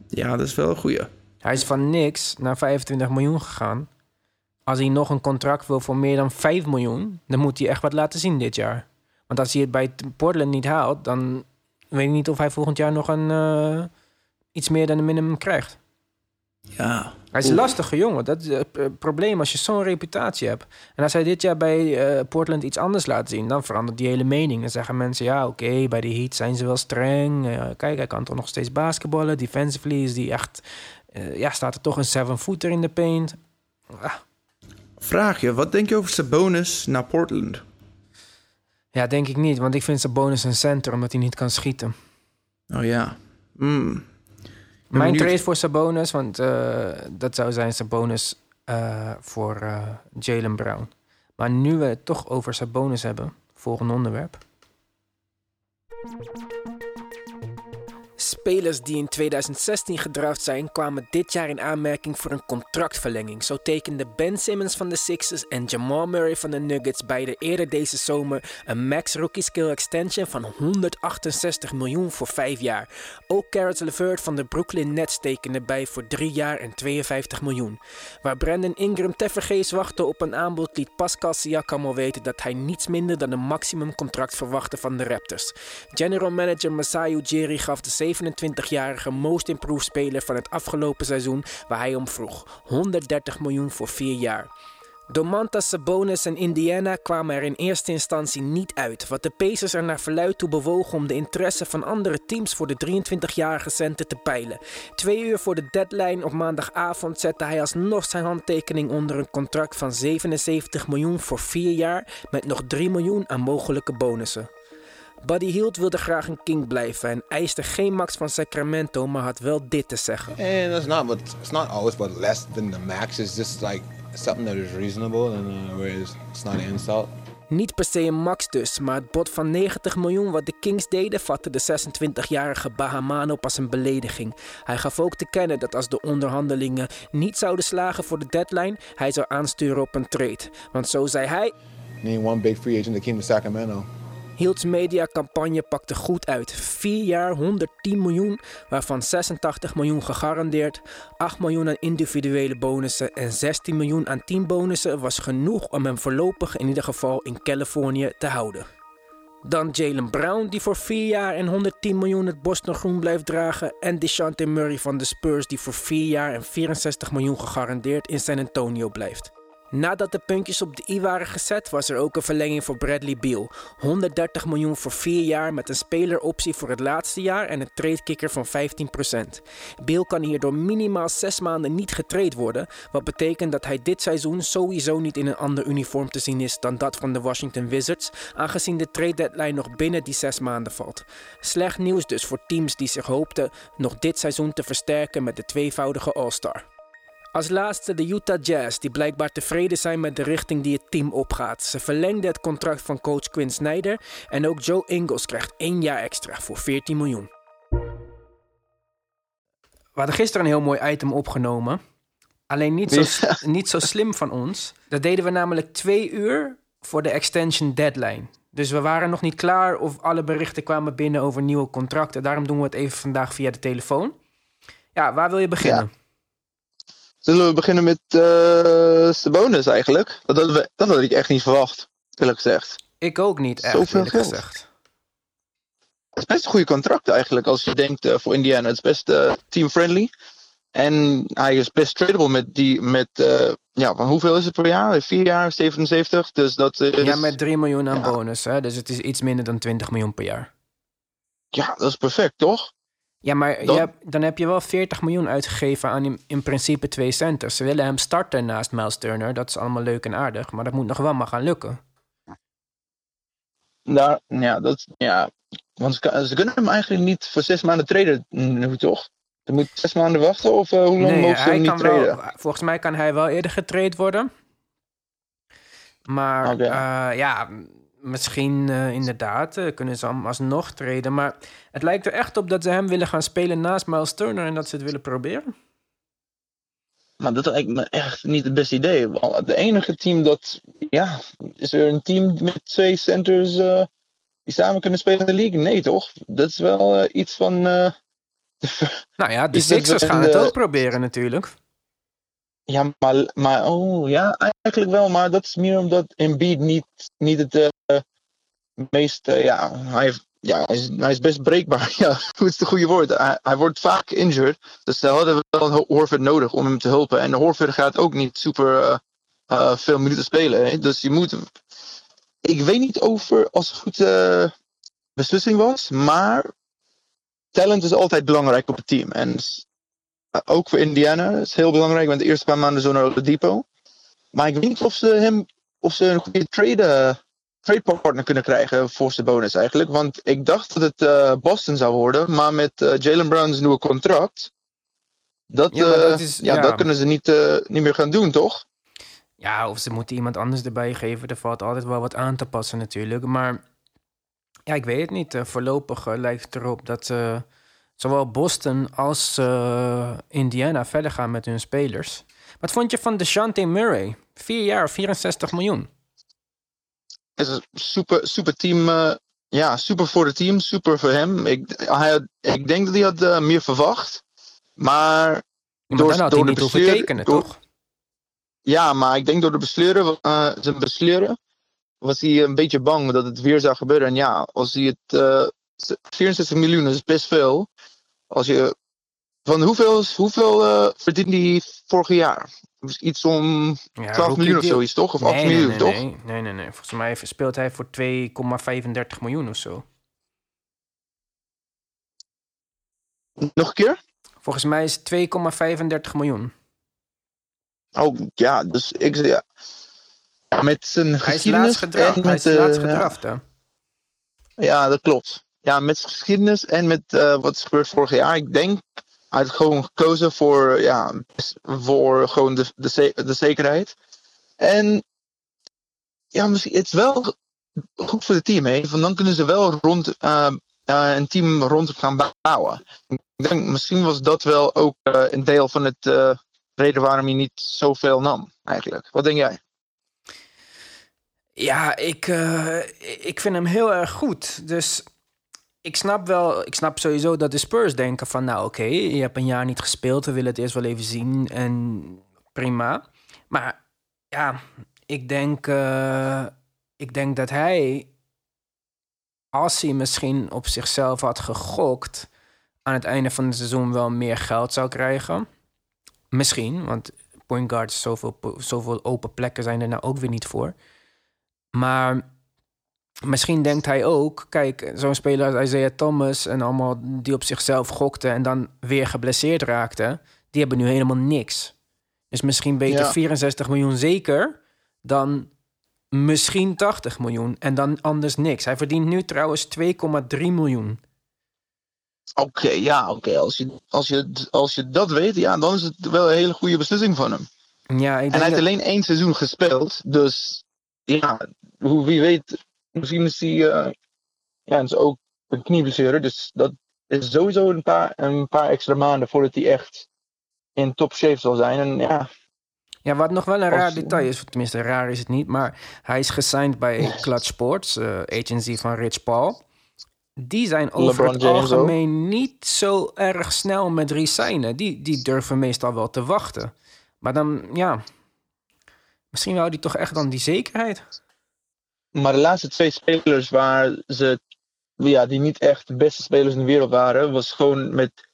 Ja, dat is wel een goeie. Hij is van niks naar 25 miljoen gegaan. Als hij nog een contract wil voor meer dan 5 miljoen, dan moet hij echt wat laten zien dit jaar. Want als hij het bij Portland niet haalt, dan weet ik niet of hij volgend jaar nog een, eh, iets meer dan een minimum krijgt. Ja. Hij is een lastige jongen. Dat is het eh, probleem als je zo'n reputatie hebt. En als hij dit jaar bij eh, Portland iets anders laat zien, dan verandert die hele mening. Dan zeggen mensen, ja, oké, bij de Heat zijn ze wel streng. Eh, kijk, hij kan toch nog steeds basketballen. Defensively is die echt... ja, staat er toch een seven-footer in de paint. Ah, Vraag je, wat denk je over Sabonis naar Portland? ja, denk ik niet. Want ik vind zijn bonus een center, omdat hij niet kan schieten. Oh ja. Mijn benieuwd. trade voor Sabonis, want eh, dat zou zijn Sabonis eh voor eh, Jalen Brown. Maar nu we het toch over Sabonis hebben, volgende onderwerp. Spelers die in 2016 gedraft zijn, kwamen dit jaar in aanmerking voor een contractverlenging. Zo tekenden Ben Simmons van de Sixers en Jamal Murray van de Nuggets beide eerder deze zomer een max rookie skill extension van 168 miljoen voor 5 jaar. Ook Caris LeVert van de Brooklyn Nets tekende bij voor 3 jaar en 52 miljoen. Waar Brandon Ingram tevergeefs wachtte op een aanbod, liet Pascal Siakam al weten dat hij niets minder dan een maximum contract verwachtte van de Raptors. General manager Masai Ujiri gaf de 27-jarige most improved speler van het afgelopen seizoen waar hij om vroeg 130 miljoen voor 4 jaar. Domantas Sabonis en Indiana kwamen er in eerste instantie niet uit, wat de Pacers er naar verluid toe bewogen om de interesse van andere teams voor de 23-jarige center te peilen. Twee uur voor de deadline op maandagavond zette hij alsnog zijn handtekening onder een contract van 77 miljoen voor 4 jaar met nog 3 miljoen aan mogelijke bonussen. Buddy Hield wilde graag een king blijven en eiste geen max van Sacramento, maar had wel dit te zeggen. And it's not what it's not always what less than the max. It's just like something that is reasonable, and uh, whereas it's not an insult. Niet per se een max dus, maar het bod van 90 miljoen wat de Kings deden vatte de 26-jarige Bahamano pas een belediging. Hij gaf ook te kennen dat als de onderhandelingen niet zouden slagen voor de deadline, hij zou aansturen op een trade. Want zo zei hij, Name one big free agent that came to Sacramento. Hilt's mediacampagne pakte goed uit. 4 jaar 110 miljoen, waarvan 86 miljoen gegarandeerd, 8 miljoen aan individuele bonussen en 16 miljoen aan teambonussen was genoeg om hem voorlopig in ieder geval in Californië te houden. Dan Jalen Brown, die voor 4 jaar en 110 miljoen het Boston groen blijft dragen. En DeShante Murray van de Spurs, die voor 4 jaar en 64 miljoen gegarandeerd in San Antonio blijft. Nadat de puntjes op de i waren gezet, was er ook een verlenging voor Bradley Beal. 130 miljoen voor 4 jaar met een speleroptie voor het laatste jaar en een tradekicker van 15%. Beal kan hierdoor minimaal 6 maanden niet getrade worden, wat betekent dat hij dit seizoen sowieso niet in een ander uniform te zien is dan dat van de Washington Wizards, aangezien de trade deadline nog binnen die 6 maanden valt. Slecht nieuws dus voor teams die zich hoopten nog dit seizoen te versterken met de tweevoudige All-Star. Als laatste de Utah Jazz, die blijkbaar tevreden zijn met de richting die het team opgaat. Ze verlengden het contract van coach Quinn Snyder en ook Joe Ingles krijgt één jaar extra voor 14 miljoen. We hadden gisteren een heel mooi item opgenomen. Alleen niet zo, niet zo slim van ons. Dat deden we namelijk twee uur voor de extension deadline. Dus we waren nog niet klaar of alle berichten kwamen binnen over nieuwe contracten. Daarom doen we het even vandaag via de telefoon. Ja, waar wil je beginnen? Zullen we beginnen met eh Sabonis eigenlijk? Dat we, dat had ik echt niet verwacht, eerlijk gezegd. Ik ook niet echt, Zoveel eerlijk geld. gezegd. Het is best een goede contract eigenlijk als je denkt eh, voor Indiana. Het is best eh, team-friendly. En hij is best tradable met die, met, ja, van hoeveel is het per jaar? Vier jaar, 77. Dus dat is, Ja, met 3 miljoen aan ja. bonus. Hè? Dus het is iets minder dan 20 miljoen per jaar. ja, dat is perfect, toch? Ja, maar Dan- je dan heb je wel 40 miljoen uitgegeven aan in, in principe twee centers. Ze willen hem starten naast Miles Turner. Dat is allemaal leuk en aardig. Maar dat moet nog wel maar gaan lukken. Daar, ja, dat, ja. Want ze, kunnen hem eigenlijk niet voor zes maanden traden, nu toch? Ze moet zes maanden wachten of eh, hoe lang Nee, mogen ze hij hem niet kan traden? wel, volgens mij kan hij wel eerder getraind worden. Maar eh, ja, m- misschien eh, inderdaad eh, kunnen ze hem alsnog treden. Maar het lijkt er echt op dat ze hem willen gaan spelen naast Miles Turner... en dat ze het willen proberen. Maar dat lijkt me echt niet het beste idee. Het enige team dat, ja, is er een team met twee centers eh, die samen kunnen spelen in de league? Nee, toch? Dat is wel iets van. Nou ja, de Sixers gaan het ook proberen natuurlijk. ja, maar, maar, oh ja, eigenlijk wel. Maar dat is meer omdat Embiid niet, niet het meest, eh, ja, hij, ja hij, is, hij is best breekbaar. Ja, hoe is het goede woord? Hij, wordt vaak injured. Dus ze hadden wel Horford nodig om hem te helpen. En Horford gaat ook niet super eh, eh, veel minuten spelen. Hè? Dus je moet. Ik weet niet over als het een goede beslissing was, maar talent is altijd belangrijk op het team. En ook voor Indiana is heel belangrijk, want de eerste paar maanden zo naar Oladipo. Maar ik weet niet of ze hem, of ze een goede trade, eh, trade partner kunnen krijgen voor zijn bonus eigenlijk. Want ik dacht dat het eh, Boston zou worden, maar met eh, Jalen Brown's nieuwe contract, dat, Ja, dat eh, is- ja, ja. dat kunnen ze niet, niet meer gaan doen, toch? Ja, of ze moeten iemand anders erbij geven. Er valt altijd wel wat aan te passen natuurlijk. Maar ja, ik weet het niet. Voorlopig lijkt het erop dat zowel Boston als Indiana verder gaan met hun spelers. Wat vond je van DeShante Murray? Vier jaar, 64 miljoen. Het is een super, super team. eh, ja, super voor het team, super voor hem. Ik, hij had, ik denk dat hij had eh, meer verwacht. Maar Maar Door- door de bestuur- tekenen, door- toch? ja, maar ik denk door de besleuren, eh, zijn besleuren, was hij een beetje bang dat het weer zou gebeuren. En ja, als hij het. eh 64 miljoen is best veel. Als je. Van hoeveel, hoeveel eh verdiende hij vorig jaar? Iets om Ja, 12 rookie miljoen of zoiets, toch? Of 8 nee, miljoen, nee, toch? nee, nee, nee, nee. Volgens mij speelt hij voor 2,35 miljoen of zo. Nog een keer? Volgens mij is het 2,35 miljoen. Oh ja, dus ik ja. Met zijn Hij is geschiedenis. laatst gedraft. Hij met, is laatst eh, ja. gedraft, hè? Ja, dat klopt. Ja, met zijn geschiedenis en met eh, wat is gebeurd vorig jaar. Ik denk, hij heeft gewoon gekozen voor, ja, voor gewoon de, de, ze- de zekerheid. En ja, misschien, het is wel goed voor het team, hè. Want dan kunnen ze wel rond, eh, eh, een team rond gaan bouwen. Ik denk, misschien was dat wel ook eh, een deel van het eh, reden waarom hij niet zoveel nam, eigenlijk. Wat denk jij? Ja, ik, ik vind hem heel erg goed. Dus ik snap wel, ik snap sowieso dat de Spurs denken van, nou oké, je hebt een jaar niet gespeeld, we willen het eerst wel even zien en prima. Maar ja, ik denk, eh, ik denk dat hij, als hij misschien op zichzelf had gegokt, aan het einde van het seizoen wel meer geld zou krijgen. Misschien, want point guards, zoveel, zoveel open plekken zijn er nou ook weer niet voor. Maar misschien denkt hij ook, kijk, zo'n speler als Isaiah Thomas en allemaal die op zichzelf gokten en dan weer geblesseerd raakten, die hebben nu helemaal niks. Dus misschien beter Ja. 64 miljoen zeker dan misschien 80 miljoen en dan anders niks. Hij verdient nu trouwens 2,3 miljoen. Oké, ja, oké. Als, je, als, je, als je dat weet, ja, dan is het wel een hele goede beslissing van hem. Ja, ik En denk hij heeft alleen één seizoen gespeeld. Dus ja, wie weet, misschien is hij. eh, ja, is ook een knieblessure. Dus dat is sowieso een paar, een paar extra maanden voordat hij echt in top shape zal zijn. En ja, Ja, wat nog wel een raar detail is, tenminste raar is het niet, maar hij is gesigned bij Clutch Sports, eh, agency van Rich Paul. Die zijn over LeBron het James algemeen niet zo erg snel met resignen. Die, die durven meestal wel te wachten. Maar dan, ja, misschien wou die toch echt dan die zekerheid. Maar de laatste twee spelers waar ze. Ja, die niet echt de beste spelers in de wereld waren, was gewoon met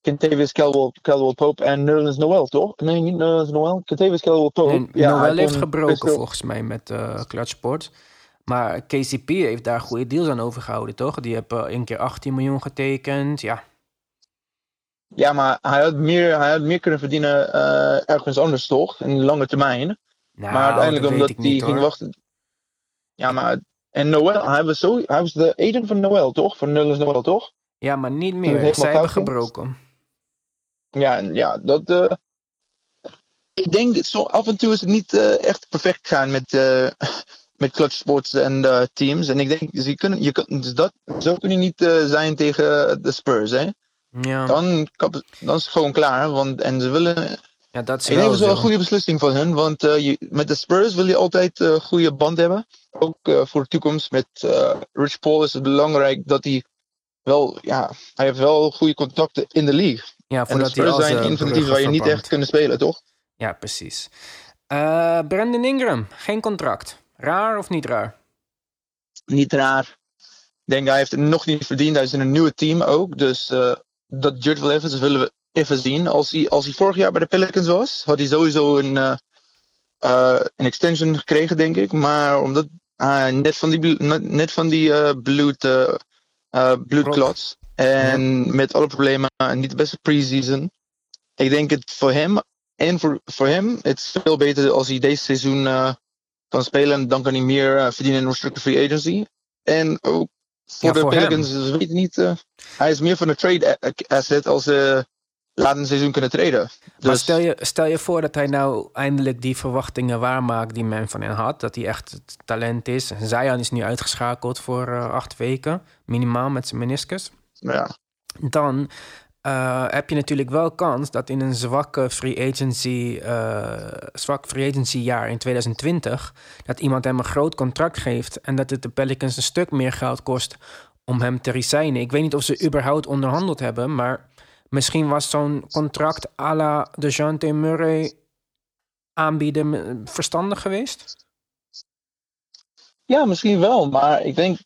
Kentavious Caldwell, Caldwell Pope en Nerlens Noel, toch? Nee, niet Nerlens Noel. Kentavious Caldwell Pope. Ja, Noel heeft gebroken best volgens mij met eh Clutch Sports. Maar KCP heeft daar goede deals aan overgehouden, toch? Die hebben één keer 18 miljoen getekend. Ja, Ja, maar hij had meer, hij had meer kunnen verdienen eh, ergens anders, toch? In de lange termijn. nou, maar uiteindelijk omdat hij ging wachten. Ja, maar. En Noel, hij was, zo, hij was de agent van Noel, toch? Van Nerlens Noel, toch? Ja, maar niet meer. Zij hebben gebroken. Ja, ja, dat. eh, ik denk, zo, af en toe is het niet eh, echt perfect gaan met, eh, met clutch sports en teams. En ik denk, ze kunnen, je dus dat, zo kun je niet zijn tegen de Spurs, hè? Ja, Dan, dan is het gewoon klaar. Want, en ze willen. Ja dat is Ik denk dat is wel een goede beslissing van hun. Want eh, je, met de Spurs wil je altijd een goede band hebben. Ook eh, voor de toekomst. Met eh, Rich Paul is het belangrijk dat hij wel. Ja, hij heeft wel goede contacten in de league. Ja, En de voordat hij Spurs zijn teams waar je niet echt kunnen spelen, toch? Ja, precies. Eh, Brandon Ingram, geen contract. Raar of niet raar? Niet raar. Ik denk hij heeft het nog niet verdiend. Hij is in een nieuwe team ook. Dus eh, dat duurt wel even. Dat willen we even zien. Als hij, als hij vorig jaar bij de Pelicans was, had hij sowieso een, eh, eh, een extension gekregen, denk ik. Maar omdat hij net van die, net- van die eh, bloed, bloedklots. En met alle problemen, en niet de beste preseason. Ik denk het voor hem en voor, voor hem, het is veel beter als hij deze seizoen kan spelen. Dan kan hij meer verdienen in restricted free agency. En ook voor Ja, de voor. Pelicans, ze weten niet. hij is meer van een trade asset als laat een seizoen kunnen traden. Maar Dus stel je, stel je voor dat hij nou eindelijk die verwachtingen waarmaakt die men van hem had. Dat hij echt het talent is. Zion is nu uitgeschakeld voor eh, acht weken, minimaal met zijn meniscus. ja, Dan eh, heb je natuurlijk wel kans dat in een zwakke free agency, eh, zwak free agency jaar in 2020, dat iemand hem een groot contract geeft en dat het de Pelicans een stuk meer geld kost om hem te resignen. Ik weet niet of ze überhaupt onderhandeld hebben, maar misschien was zo'n contract à la DeJounte Murray aanbieden eh, verstandig geweest. ja, misschien wel. Maar ik denk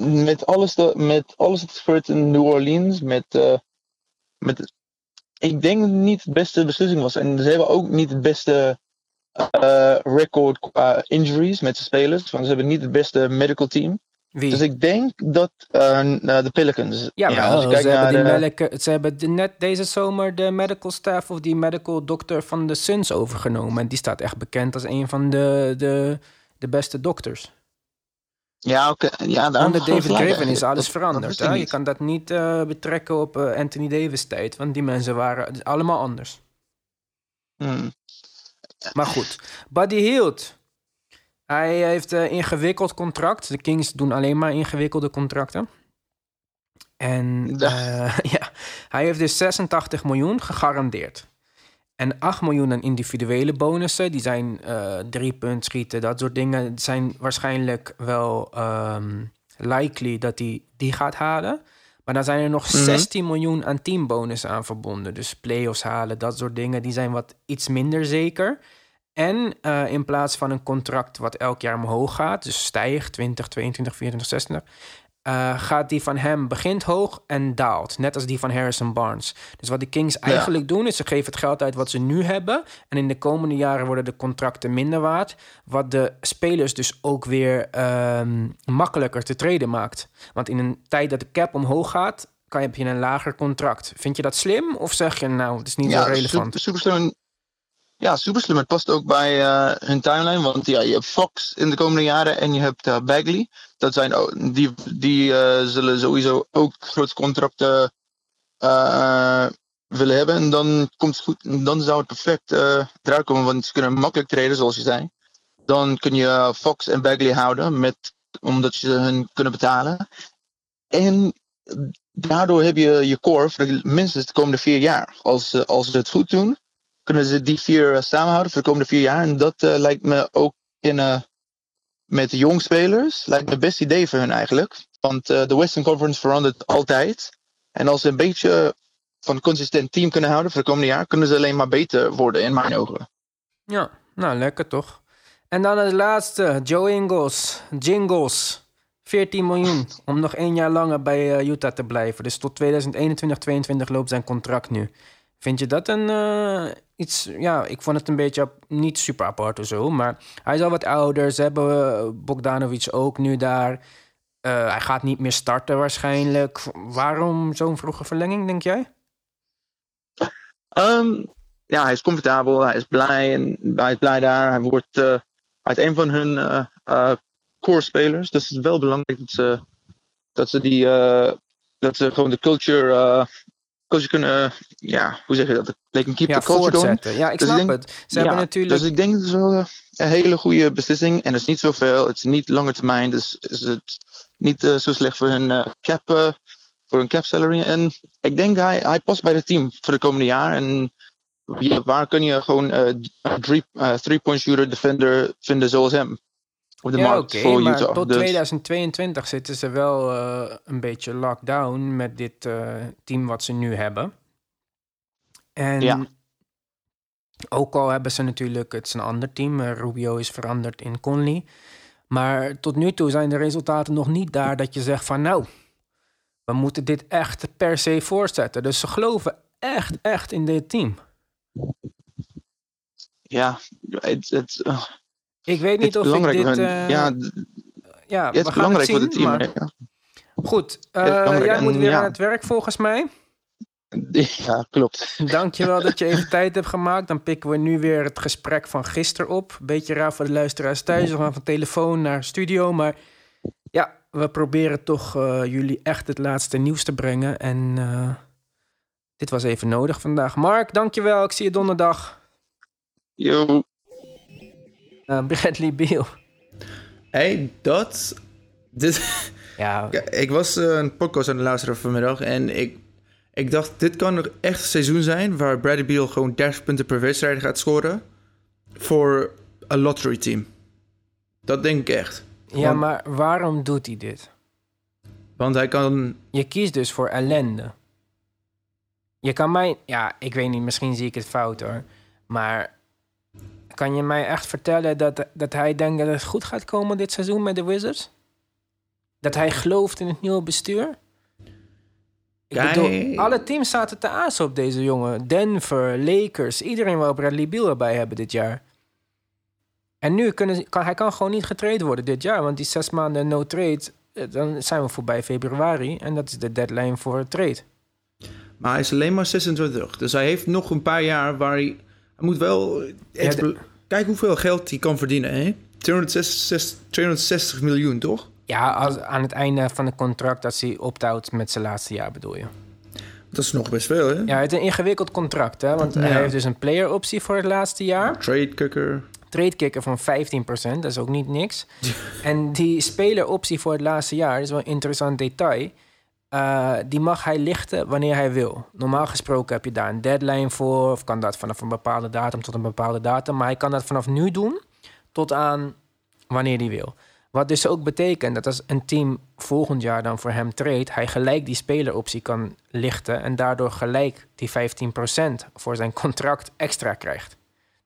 met alles, de, met alles wat gebeurt in New Orleans, met, eh, met, ik denk dat het niet de beste beslissing was. En ze hebben ook niet het beste eh, record qua injuries met de spelers. Want ze hebben niet het beste medical team. Wie? Dus ik denk dat eh, de Pelicans. Ja, als je kijkt ze, hebben naar die de- medica- ze hebben de- net deze zomer de medical staff of die medical dokter van de Suns overgenomen. En die staat echt bekend als een van de, de, de beste dokters. Ja, oké. Ja, daar Onder David Griffin is alles Dat- veranderd. dat hè? Je kan dat niet eh, betrekken op eh, Anthony Davis tijd. Want die mensen waren allemaal anders. Hmm. Maar goed, Buddy Hield. Hij heeft een ingewikkeld contract. De Kings doen alleen maar ingewikkelde contracten. En eh, ja, hij heeft dus 86 miljoen gegarandeerd. En 8 miljoen aan individuele bonussen. Die zijn eh drie punt schieten, dat soort dingen. zijn waarschijnlijk wel ehm, likely dat hij die gaat halen. Maar dan zijn er nog Mhm. 16 miljoen aan teambonussen aan verbonden. Dus play-offs halen, dat soort dingen. Die zijn wat iets minder zeker. En eh, in plaats van een contract wat elk jaar omhoog gaat, dus stijgt 20, 22, 24, 26, eh, gaat die van hem begint hoog en daalt. Net als die van Harrison Barnes. Dus wat de Kings eigenlijk doen, is ze geven het geld uit wat ze nu hebben. En in de komende jaren worden de contracten minder waard. Wat de spelers dus ook weer ehm, makkelijker te treden maakt. Want in een tijd dat de cap omhoog gaat, kan je, heb je een lager contract. Vind je dat slim? Of zeg je nou, het is niet zo relevant? Ja, super slim. Het past ook bij eh, hun timeline. Want ja, je hebt Fox in de komende jaren en je hebt eh, Bagley. Dat zijn, die die eh, zullen sowieso ook grote contracten willen hebben. En dan, komt het goed, dan zou het perfect eruit komen. Want ze kunnen makkelijk treden, zoals je zei. Dan kun je Fox en Bagley houden, met, omdat je hun kunnen betalen. En daardoor heb je je core voor minstens de komende vier jaar. Als, als ze het goed doen, kunnen ze die vier eh, samenhouden voor de komende vier jaar. En dat eh, lijkt me ook in, eh, met de jong spelers, lijkt me het beste idee voor hun eigenlijk. Want de Western Conference verandert altijd. En als ze een beetje van een consistent team kunnen houden voor de komende jaar, kunnen ze alleen maar beter worden in mijn ogen. Ja, nou lekker toch. En dan het laatste, Joe Ingles. Jingles. 14 miljoen om nog één jaar langer bij Utah te blijven. Dus tot 2021, 22 loopt zijn contract nu. Vind je dat een iets? Ja, ik vond het een beetje niet super apart of zo, maar hij is al wat ouder. Ze hebben eh, Bogdanovic ook nu daar. Eh, hij gaat niet meer starten waarschijnlijk. Waarom zo'n vroege verlenging, denk jij? Ehm, ja, hij is comfortabel, hij is blij en hij is blij daar. Hij wordt eh, uit een van hun eh, core spelers. Dus het is wel belangrijk dat ze, dat ze die dat ze gewoon de culture, eh, culture kunnen, ja, hoe zeg je dat? They can keep Ja, the culture going. voortzetten. Ja, ik Dus ik snap denk- het. Ze hebben natuurlijk... Dus ik denk dat het wel eh, een hele goede beslissing. En het is niet zoveel. Het is niet lange termijn. Dus is het niet eh, zo slecht voor hun eh, cap, eh, voor hun cap salary. En ik denk hij, hij past bij het team voor de komende jaar. En waar kun je gewoon eh, een eh, three-point shooter defender vinden zoals hem? Op de ja, markt voor maar Utah. tot Dus- 2022 zitten ze wel eh, een beetje lockdown met dit eh, team wat ze nu hebben. En Ja. ook al hebben ze natuurlijk, het is een ander team, eh, Rubio is veranderd in Conley. Maar tot nu toe zijn de resultaten nog niet daar dat je zegt van nou, we moeten dit echt per se voortzetten. Dus ze geloven echt, echt in dit team. ja, het, het, Ik weet niet of ik dit... eh, ja, ja, het we is gaan belangrijk het voor zien, het team. maar- Ja. Goed, is eh, belangrijk. jij moet weer ja. aan het werk volgens mij. ja, klopt. Dankjewel dat je even tijd hebt gemaakt. Dan pikken we nu weer het gesprek van gisteren op. Beetje raar voor de luisteraars thuis. We gaan van telefoon naar studio. Maar ja, we proberen toch eh, jullie echt het laatste nieuws te brengen. En dit was even nodig vandaag. Mark, dankjewel. Ik zie je donderdag. Yo. Eh, Bradley Beal. Hey, dat... Dit, Ja, ik was eh, een podcast aan het luisteren vanmiddag en ik, ik dacht, dit kan nog echt een seizoen zijn waar Bradley Beal gewoon 30 punten per wedstrijd gaat scoren voor een lottery team. Dat denk ik echt. ja, maar waarom doet hij dit? Want hij kan... Je kiest dus voor ellende. Je kan mij, ja, ik weet niet, misschien zie ik het fout hoor. Maar kan je mij echt vertellen dat, dat hij denkt dat het goed gaat komen dit seizoen met de Wizards? Dat hij gelooft in het nieuwe bestuur? Ik bedoel, alle teams zaten te azen op deze jongen. Denver, Lakers, iedereen wou Bradley Beal erbij hebben dit jaar. En nu kunnen, kan hij kan gewoon niet getraind worden dit jaar. Want die zes maanden no trade, eh, dan zijn we voorbij februari. En dat is de deadline voor het trade. Maar hij is alleen maar 26. Dus hij heeft nog een paar jaar waar hij... Hij moet wel... de- Kijk hoeveel geld hij kan verdienen, hè? 266, 260 miljoen, toch? Ja, als, aan het einde van het contract als hij opt-out met zijn laatste jaar bedoel je. Dat is nog best veel, hè? Ja, het is een ingewikkeld contract, hè? Want hij heeft dus een player-optie voor het laatste jaar. Trade kicker. Trade-kicker van 15%, dat is ook niet niks. en die speler-optie voor het laatste jaar, dat is wel een interessant detail. Eh, die mag hij lichten wanneer hij wil. Normaal gesproken heb je daar een deadline voor, of kan dat vanaf een bepaalde datum tot een bepaalde datum. Maar hij kan dat vanaf nu doen tot aan wanneer hij wil. Wat dus ook betekent dat als een team volgend jaar dan voor hem treedt, hij gelijk die speleroptie kan lichten en daardoor gelijk die 15% voor zijn contract extra krijgt.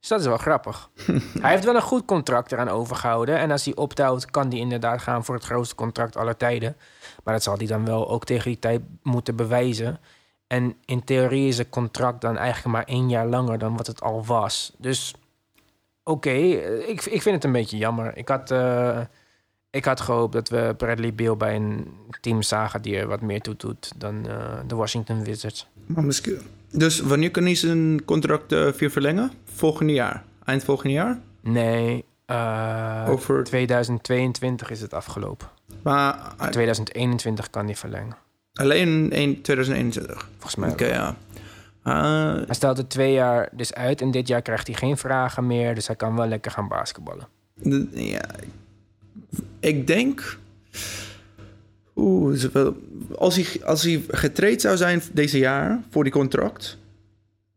Dus dat is wel grappig. hij heeft wel een goed contract eraan overgehouden. En als hij opt-out, kan hij inderdaad gaan voor het grootste contract aller tijden. Maar dat zal hij dan wel ook tegen die tijd moeten bewijzen. En in theorie is het contract dan eigenlijk maar één jaar langer dan wat het al was. Dus oké, eh, ik, ik vind het een beetje jammer. Ik had, eh, ik had gehoopt dat we Bradley Beal bij een team zagen die er wat meer toe doet dan eh, de Washington Wizards. Maar misschien... Dus wanneer kan hij zijn contract eh weer verlengen? Volgende jaar. Eind volgende jaar? Nee, eh, Over- 2022 is het afgelopen. Maar eh, 2021 kan hij verlengen. alleen in 2021. Volgens mij. Oké, ja. Hij stelt het twee jaar dus uit en dit jaar krijgt hij geen vragen meer. Dus hij kan wel lekker gaan basketballen. ja, ik denk... Oeh, als hij, als hij getraind zou zijn deze jaar voor die contract...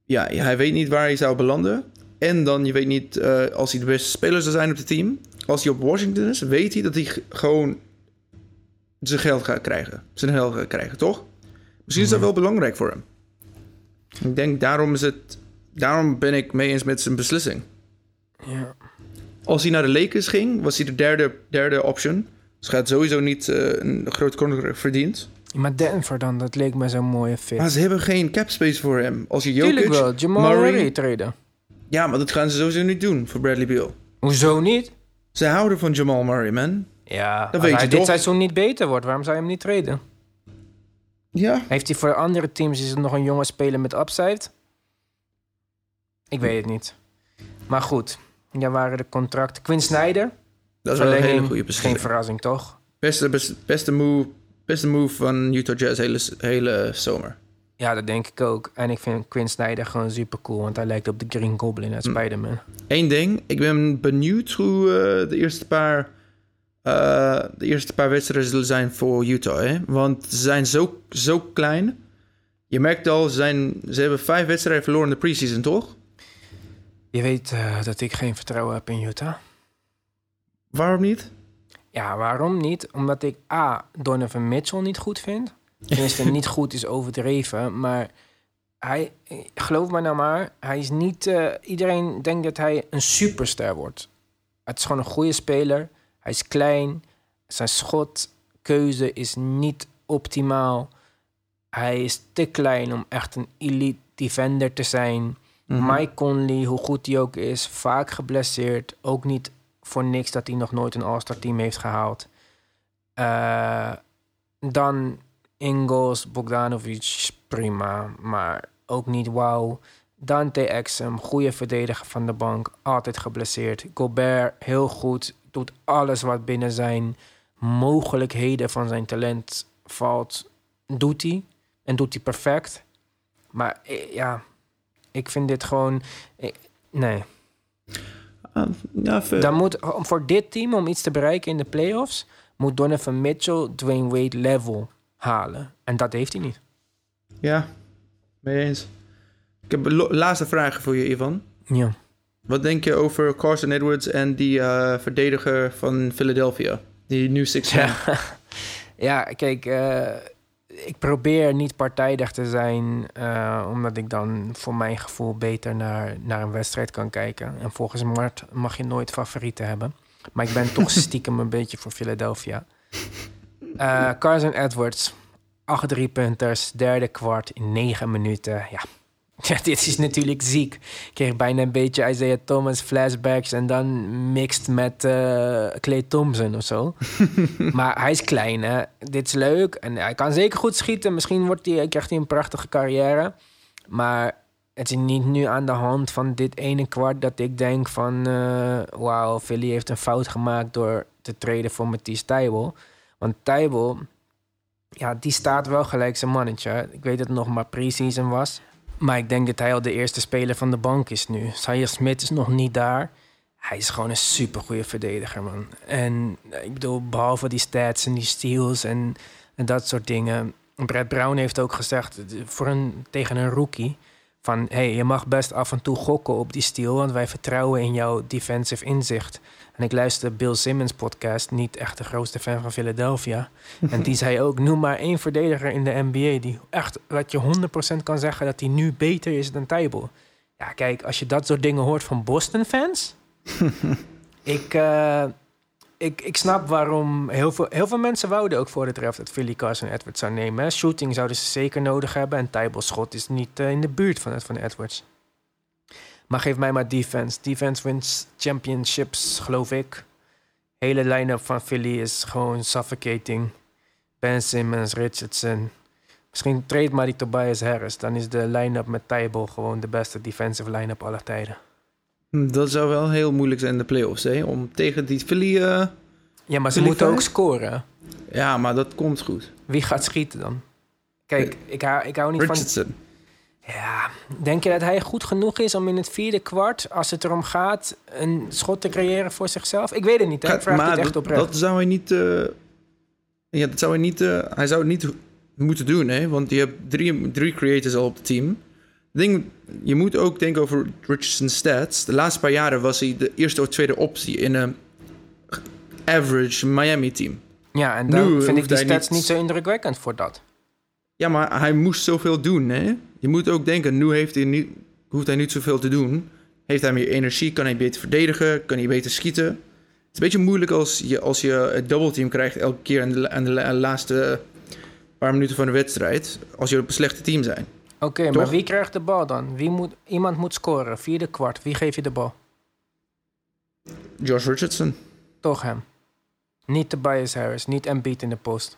Ja, hij weet niet waar hij zou belanden. En dan, je weet niet, eh, als hij de beste speler zou zijn op het team... Als hij op Washington is, weet hij dat hij gewoon zijn geld gaat krijgen. Zijn geld gaat krijgen, toch? Misschien is dat wel belangrijk voor hem. Ik denk, daarom is het... Daarom ben ik mee eens met zijn beslissing. Ja. Als hij naar de Lakers ging, was hij de derde, derde option. Dus gaat sowieso niet eh, een groot contract verdiend. Maar Denver dan, dat leek me zo'n mooie fit. Maar ze hebben geen cap space voor hem. Als je Jokic, Tuurlijk wel, Jamal Murray... Murray traden. Ja, maar dat gaan ze sowieso niet doen voor Bradley Beal. Hoezo niet? Ze houden van Jamal Murray, man. Ja, als weet hij dit toch? seizoen niet beter wordt, waarom zou je hem niet traden? Ja. Heeft hij voor andere teams is het nog een jonge speler met upside? Ik weet het niet. Maar goed, ja, waren de contracten. Quinn Snyder, Dat is wel een hele goede geen beslissing. verrassing toch? Beste, beste, beste, move, beste move van Utah Jazz hele, hele zomer. Ja, dat denk ik ook. En ik vind Quinn Snyder gewoon super cool, want hij lijkt op de Green Goblin uit. Spider-Man. Eén ding, ik ben benieuwd hoe eh, de, eerste paar, eh, de eerste paar wedstrijden zullen zijn voor Utah. Hè? Want ze zijn zo, zo klein. Je merkt al, ze, zijn, ze hebben vijf wedstrijden verloren in de preseason, toch? Je weet eh, dat ik geen vertrouwen heb in Utah. Waarom niet? Ja, waarom niet? Omdat ik A. Donovan Mitchell niet goed vind. Tenminste, niet goed is overdreven, maar hij, geloof me nou maar, hij is niet. eh, iedereen denkt dat hij een superster wordt. Het is gewoon een goede speler. Hij is klein. Zijn schotkeuze is niet optimaal. Hij is te klein om echt een elite defender te zijn. Mhm. Mike Conley, hoe goed hij ook is, vaak geblesseerd. Ook niet voor niks dat hij nog nooit een All-Star team heeft gehaald. Eh, dan Ingles, Bogdanovic, prima. Maar ook niet wauw. Dante Exum, goede verdediger van de bank. Altijd geblesseerd. Gobert, heel goed. Doet alles wat binnen zijn mogelijkheden van zijn talent valt. Doet hij. En doet hij perfect. Maar eh, ja, ik vind dit gewoon... eh, Nee. Ja, ver- Dan moet, voor dit team, om iets te bereiken in de playoffs... moet Donovan Mitchell Dwayne Wade level halen. En dat heeft hij niet. ja, mee eens. Ik heb een laatste vraag voor je, Ivan. Ja. Wat denk je over Carson Edwards en die eh, verdediger van Philadelphia? Die nu 6 Ja, ja kijk, eh, ik probeer niet partijdig te zijn, eh, omdat ik dan voor mijn gevoel beter naar, naar een wedstrijd kan kijken. En volgens Mart mag je nooit favorieten hebben. Maar ik ben toch stiekem een beetje voor Philadelphia. Eh Carson Edwards, acht drie punters, derde kwart in negen minuten. Ja. ja, dit is natuurlijk ziek. Ik kreeg bijna een beetje Isaiah Thomas flashbacks en dan mixed met eh Clay Thompson of zo. maar hij is klein, hè. Dit is leuk en hij kan zeker goed schieten. Misschien wordt hij, krijgt hij een prachtige carrière. Maar het is niet nu aan de hand van dit ene kwart dat ik denk van... eh wauw, Philly heeft een fout gemaakt door te treden voor Matisse Tybel. Want Tybel, ja, die staat wel gelijk zijn mannetje. Ik weet dat het nog maar pre-season was. Maar ik denk dat hij al de eerste speler van de bank is nu. Zaire Smith is nog niet daar. Hij is gewoon een supergoeie verdediger, man. En eh, ik bedoel, behalve die stats en die steals en, en dat soort dingen. Brad Brown heeft ook gezegd eh, voor een, tegen een rookie... van hey, je mag best af en toe gokken op die steal... want wij vertrouwen in jouw defensive inzicht. En ik luister Bill Simmons podcast, niet echt de grootste fan van Philadelphia. En die zei ook, noem maar één verdediger in de NBA... die echt, wat je 100% kan zeggen dat hij nu beter is dan Tybal. Ja, kijk, als je dat soort dingen hoort van Boston-fans... ik, eh, ik, ik snap waarom heel veel, heel veel mensen wouden ook voor de draft... dat Philly Carson Edwards zou nemen. Shooting zouden ze zeker nodig hebben... en Tybal's schot is niet eh, in de buurt van het van Edwards. Maar geef mij maar defense. Defense wins championships, geloof ik. Hele line-up van Philly is gewoon suffocating. Ben Simmons, Richardson. Misschien trade maar die Tobias Harris. Dan is de line-up met Tybal gewoon de beste defensive line-up aller tijden. Hm, Dat zou wel heel moeilijk zijn in de playoffs, hè? Om tegen die Philly... eh, Ja, maar ze Philly moeten ook scoren. Ja, maar dat komt goed. Wie gaat schieten dan? Kijk, ik hou, ik hou niet van... Ja, denk je dat hij goed genoeg is om in het vierde kwart, als het erom gaat, een schot te creëren voor zichzelf? Ik weet het niet, hè? ik vraag maar dit echt dat, oprecht. dat zou hij niet... eh, ja, dat zou hij niet... eh, hij zou het niet moeten doen, hè? Want je hebt drie, drie creators al op het team. Ding, je moet ook denken over Richardson's stats. De laatste paar jaren was hij de eerste of tweede optie in een average Miami-team. Ja, en Nu vind ik die stats niet- niet zo indrukwekkend voor dat. Ja, maar hij moest zoveel doen, hè? Je moet ook denken, nu heeft hij niet, hoeft hij niet zoveel te doen. Heeft hij meer energie, kan hij beter verdedigen, kan hij beter schieten. is een beetje moeilijk als je, als je het double team krijgt elke keer aan de, aan de la- laatste paar minuten van de wedstrijd. Als je op een slechte team zijn. Oké, maar wie krijgt de bal dan? Wie moet, iemand moet scoren, vierde kwart. Wie geef je de bal? Josh Richardson. Toch hem. Niet Tobias Harris, niet Embiid in de post.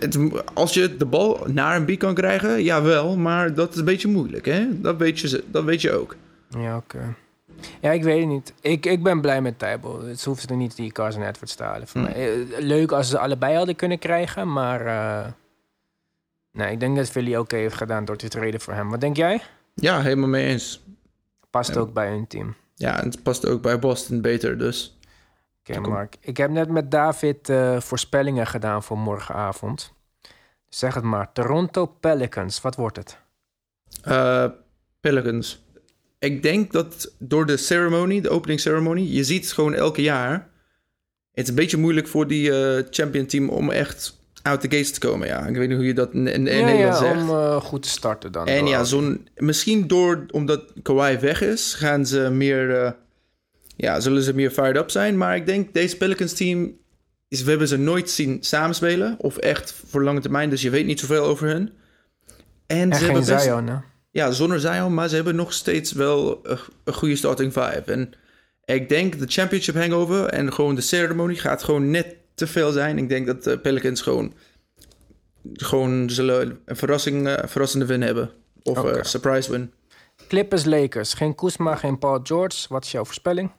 Het, als je de bal naar een B kan krijgen, jawel. Maar dat is een beetje moeilijk, hè? Dat weet je, dat weet je ook. Ja, oké. Ja, ik weet het niet. Ik, ik ben blij met Tybal. Het hoeft er niet die Carson Edwards te halen. Voor Hm. mij. Eh, Leuk als ze allebei hadden kunnen krijgen, maar... eh, nee, ik denk dat Philly oké heeft gedaan door te treden voor hem. Wat denk jij? Ja, helemaal mee eens. Past Ja. ook bij hun team. Ja, en het past ook bij Boston beter, dus... Mark. Ik heb net met David eh, voorspellingen gedaan voor morgenavond. Zeg het maar. Toronto Pelicans, wat wordt het? Eh, Pelicans. Ik denk dat door de ceremonie, de opening ceremony, je ziet gewoon elke jaar. Het is een beetje moeilijk voor die eh, champion team om echt out the gates te komen. Ja, ik weet niet hoe je dat in, in, ja, Nederland ja, zegt. om goed te starten dan. en door- ja, zo'n, misschien door, omdat Kawhi weg is, gaan ze meer, ja, zullen ze meer fired up zijn. Maar ik denk deze Pelicans team, is, we hebben ze nooit zien samenspelen. Of echt voor lange termijn, dus je weet niet zoveel over hun. En, En ze geen hebben best, Zion, hè? ja, zonder Zion, maar ze hebben nog steeds wel een, een goede starting five. En ik denk de championship hangover en gewoon de ceremony gaat gewoon net te veel zijn. Ik denk dat de Pelicans gewoon, gewoon zullen een verrassing, eh, verrassende win hebben. Of een surprise win. Clippers Lakers. Geen Kuzma, geen Paul George. Wat is jouw voorspelling?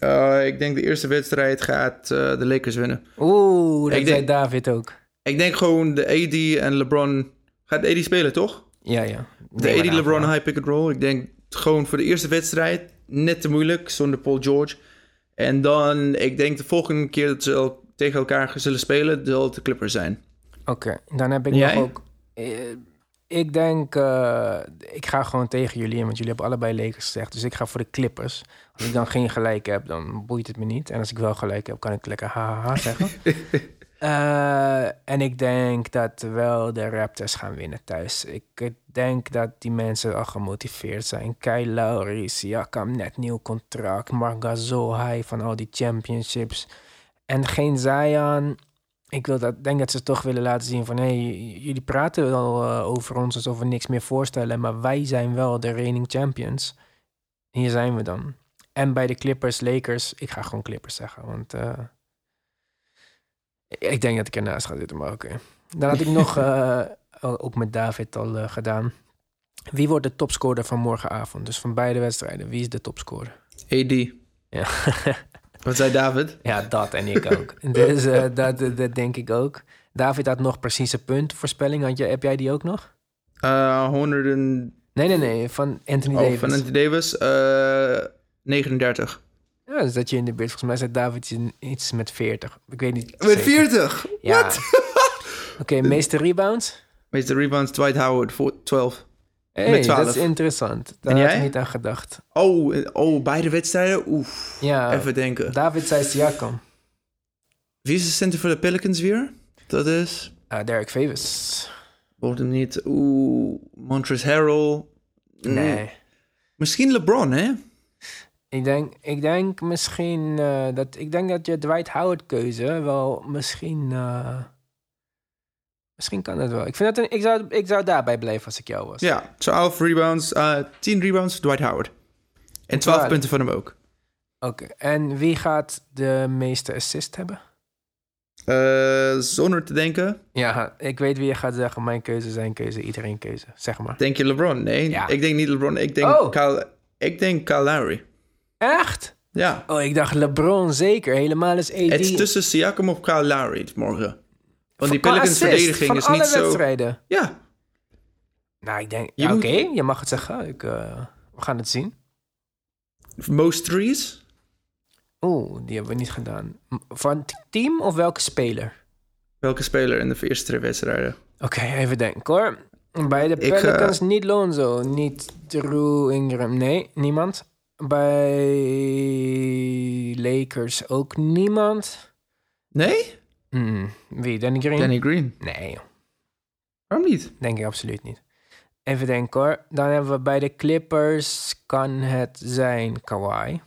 Eh, ik denk de eerste wedstrijd gaat eh, de Lakers winnen. Oeh, dat Ik zei denk- David ook. Ik denk gewoon de AD en LeBron... Gaat AD spelen, toch? Ja, ja. De Neem maar AD aan, LeBron man. high pick and roll. Ik denk gewoon voor de eerste wedstrijd net te moeilijk zonder Paul George. En dan, ik denk de volgende keer dat ze tegen elkaar zullen spelen, zal het de Clippers zijn. Oké, dan heb ik jij? nog ook... ik denk... eh, ik ga gewoon tegen jullie in, want jullie hebben allebei Lakers gezegd. Dus ik ga voor de Clippers. Als ik dan geen gelijk heb, dan boeit het me niet. En als ik wel gelijk heb, kan ik lekker haha zeggen. Eh, en ik denk dat wel de Raptors gaan winnen thuis. Ik denk dat die mensen al gemotiveerd zijn. Kyle Lowry, Siakam, net nieuw contract. Marc Gasol, hij van al die championships. En geen Zion. Ik wil dat, denk dat ze toch willen laten zien van... hé, hey, jullie praten wel eh, over ons alsof we niks meer voorstellen... maar wij zijn wel de reigning champions. Hier zijn we dan. En bij de Clippers, Lakers... ik ga gewoon Clippers zeggen, want... eh, ik denk dat ik ernaast ga zitten, maar oké. Dan had ik nog, eh, ook met David al gedaan... wie wordt de topscorer van morgenavond? Dus van beide wedstrijden, wie is de topscorer? AD. Ja. Wat zei David? Ja, dat en ik ook. dus eh, dat, dat, dat denk ik ook. David had nog precieze puntvoorspelling. Had je, heb jij die ook nog? Eh 100 en... Nee, nee, nee. Van Anthony Oh, Davis. van Anthony Davis. eh 39. Ja, dus dat je in de buurt. Volgens mij zei David iets- met 40. Ik weet niet. Met zeker. 40? Ja. Oké, meeste rebounds? Meeste rebounds, Dwight Howard, voor 12. Hey, Met 12. dat is interessant. Daar En had jij? ik niet aan gedacht. Oh, eh, oh, beide wedstrijden? Oef, Ja, even denken. David zei Siakam. Wie is de center voor de Pelicans weer? Dat is... Ah, Derek Favors. Wordt hem niet... Oeh, Montrezl Harrell. Mm, Nee. Misschien LeBron, hè? Ik denk, ik denk misschien eh, dat ik denk dat je Dwight Howard keuze wel misschien uh, misschien kan het wel. Ik vind dat een, ik zou ik zou daarbij blijven als ik jou was. Ja, 12 rebounds, uh, 10 rebounds, Dwight Howard. En 12 12. punten van hem ook. Oké. Okay. En wie gaat de meeste assist hebben? Uh, zonder te denken. Ja, ik weet wie je gaat zeggen. Mijn keuze, zijn keuze, iedereen keuze. Zeg maar. Denk je LeBron? Nee, ja. ik denk niet LeBron. Ik denk, oh. Kyle, ik denk Kyle Lowry. Echt? Ja. Oh, ik dacht LeBron zeker. Helemaal is AD. Het is tussen Siakam of Kyle Lowry morgen. Want die Pelicans verdediging van is alle niet zo... wedstrijden? Ja. Nou, ik denk... Moet- Oké, je mag het zeggen. Ik, eh, we gaan het zien. Most threes? Oeh, die hebben we niet gedaan. Van het team of welke speler? Welke speler in de eerste twee wedstrijden? Oké, even denken hoor. Bij de Ik, eh, Pelicans niet Lonzo, niet Drew Ingram. Nee, niemand. Bij Lakers ook niemand. Nee? Hmm, wie? Danny Green? Danny Green. Nee, joh. Waarom niet? denk ik absoluut niet. Even denken hoor. Dan hebben we bij de Clippers kan het zijn Kawhi.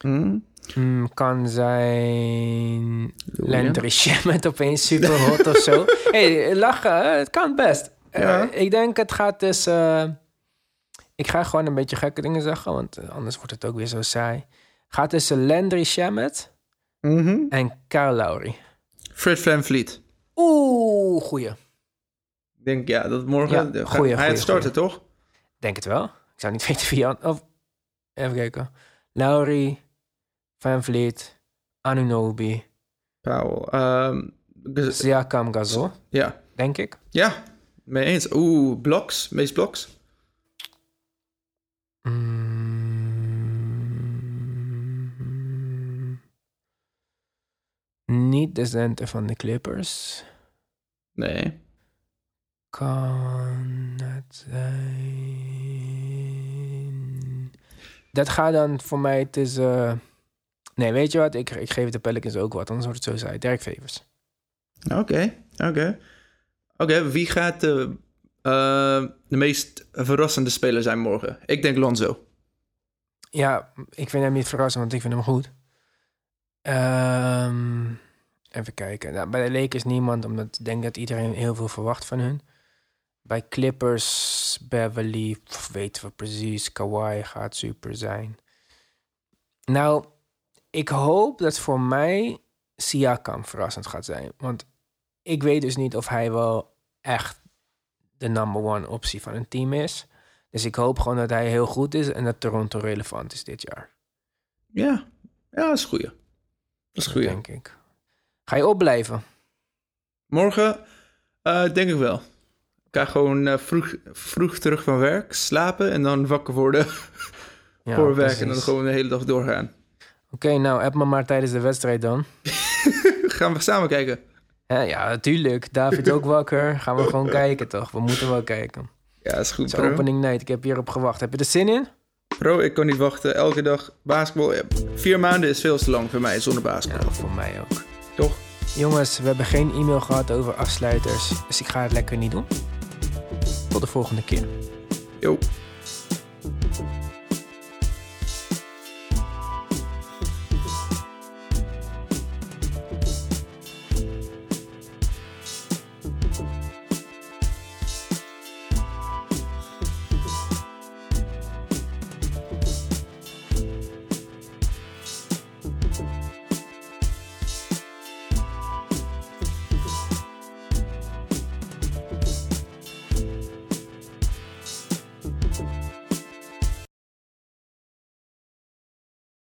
Hm? Hmm, kan zijn Landry Shamet opeens super hot of zo. hey, lachen, het kan best. Eh, ik denk het gaat dus... eh, ik ga gewoon een beetje gekke dingen zeggen, want eh, anders wordt het ook weer zo saai. Gaat tussen Landry Shamet Mhm. en Kyle Lowry. Fred Van Vliet. Oeh, goeie. Ik denk, ja, dat morgen... Ja, goeie, hij goeie, het starten, toch? Denk het wel. Ik zou niet weten wie aan... Of, even kijken. Lowry, Van Vliet, Anunobi, Powell. Ehm, Gaz- Siakam, Gasol, ja. denk ik. Ja, mee eens. Oeh, blocks. Meest blocks. Mm. Niet van de Clippers. Nee. Kan het zijn... Dat gaat dan voor mij tussen... Nee, weet je wat? Ik, ik geef de Pelicans ook wat, anders wordt het zo saai. Dirk Favors. Oké, oké. Oké, wie gaat de, eh, de meest verrassende speler zijn morgen? Ik denk Lonzo. Ja, ik vind hem niet verrassend, want ik vind hem goed. Ehm, even kijken. Nou, bij de Lakers niemand, omdat ik denk dat iedereen heel veel verwacht van hun. Bij Clippers, Beverly, pff, weten we precies. Kawhi gaat super zijn. Nou, ik hoop dat voor mij Siakam verrassend gaat zijn. Want ik weet dus niet of hij wel echt de number one optie van een team is. Dus ik hoop gewoon dat hij heel goed is en dat Toronto relevant is dit jaar. Ja, ja, dat is goeie. Dat is goeie. Denk ik. Ga je opblijven? Morgen eh, denk ik wel. Ik ga gewoon eh, vroeg, vroeg terug van werk, slapen en dan wakker worden Ja, voor werk. En dan gewoon de hele dag doorgaan. Oké, nou, app me maar tijdens de wedstrijd dan. Gaan we samen kijken? Hè, ja, natuurlijk. David ook wakker. Gaan we gewoon kijken, toch? We moeten wel kijken. Ja, is goed, Het is opening night. Ik heb hierop gewacht. Heb je er zin in? Bro, ik kan niet wachten. Elke dag basketbal. Ja, vier maanden is veel te lang voor mij zonder basketbal. Ja, voor mij ook. Toch? Jongens, we hebben geen e-mail gehad over afsluiters. Dus ik ga het lekker niet doen. Tot de volgende keer. Yo.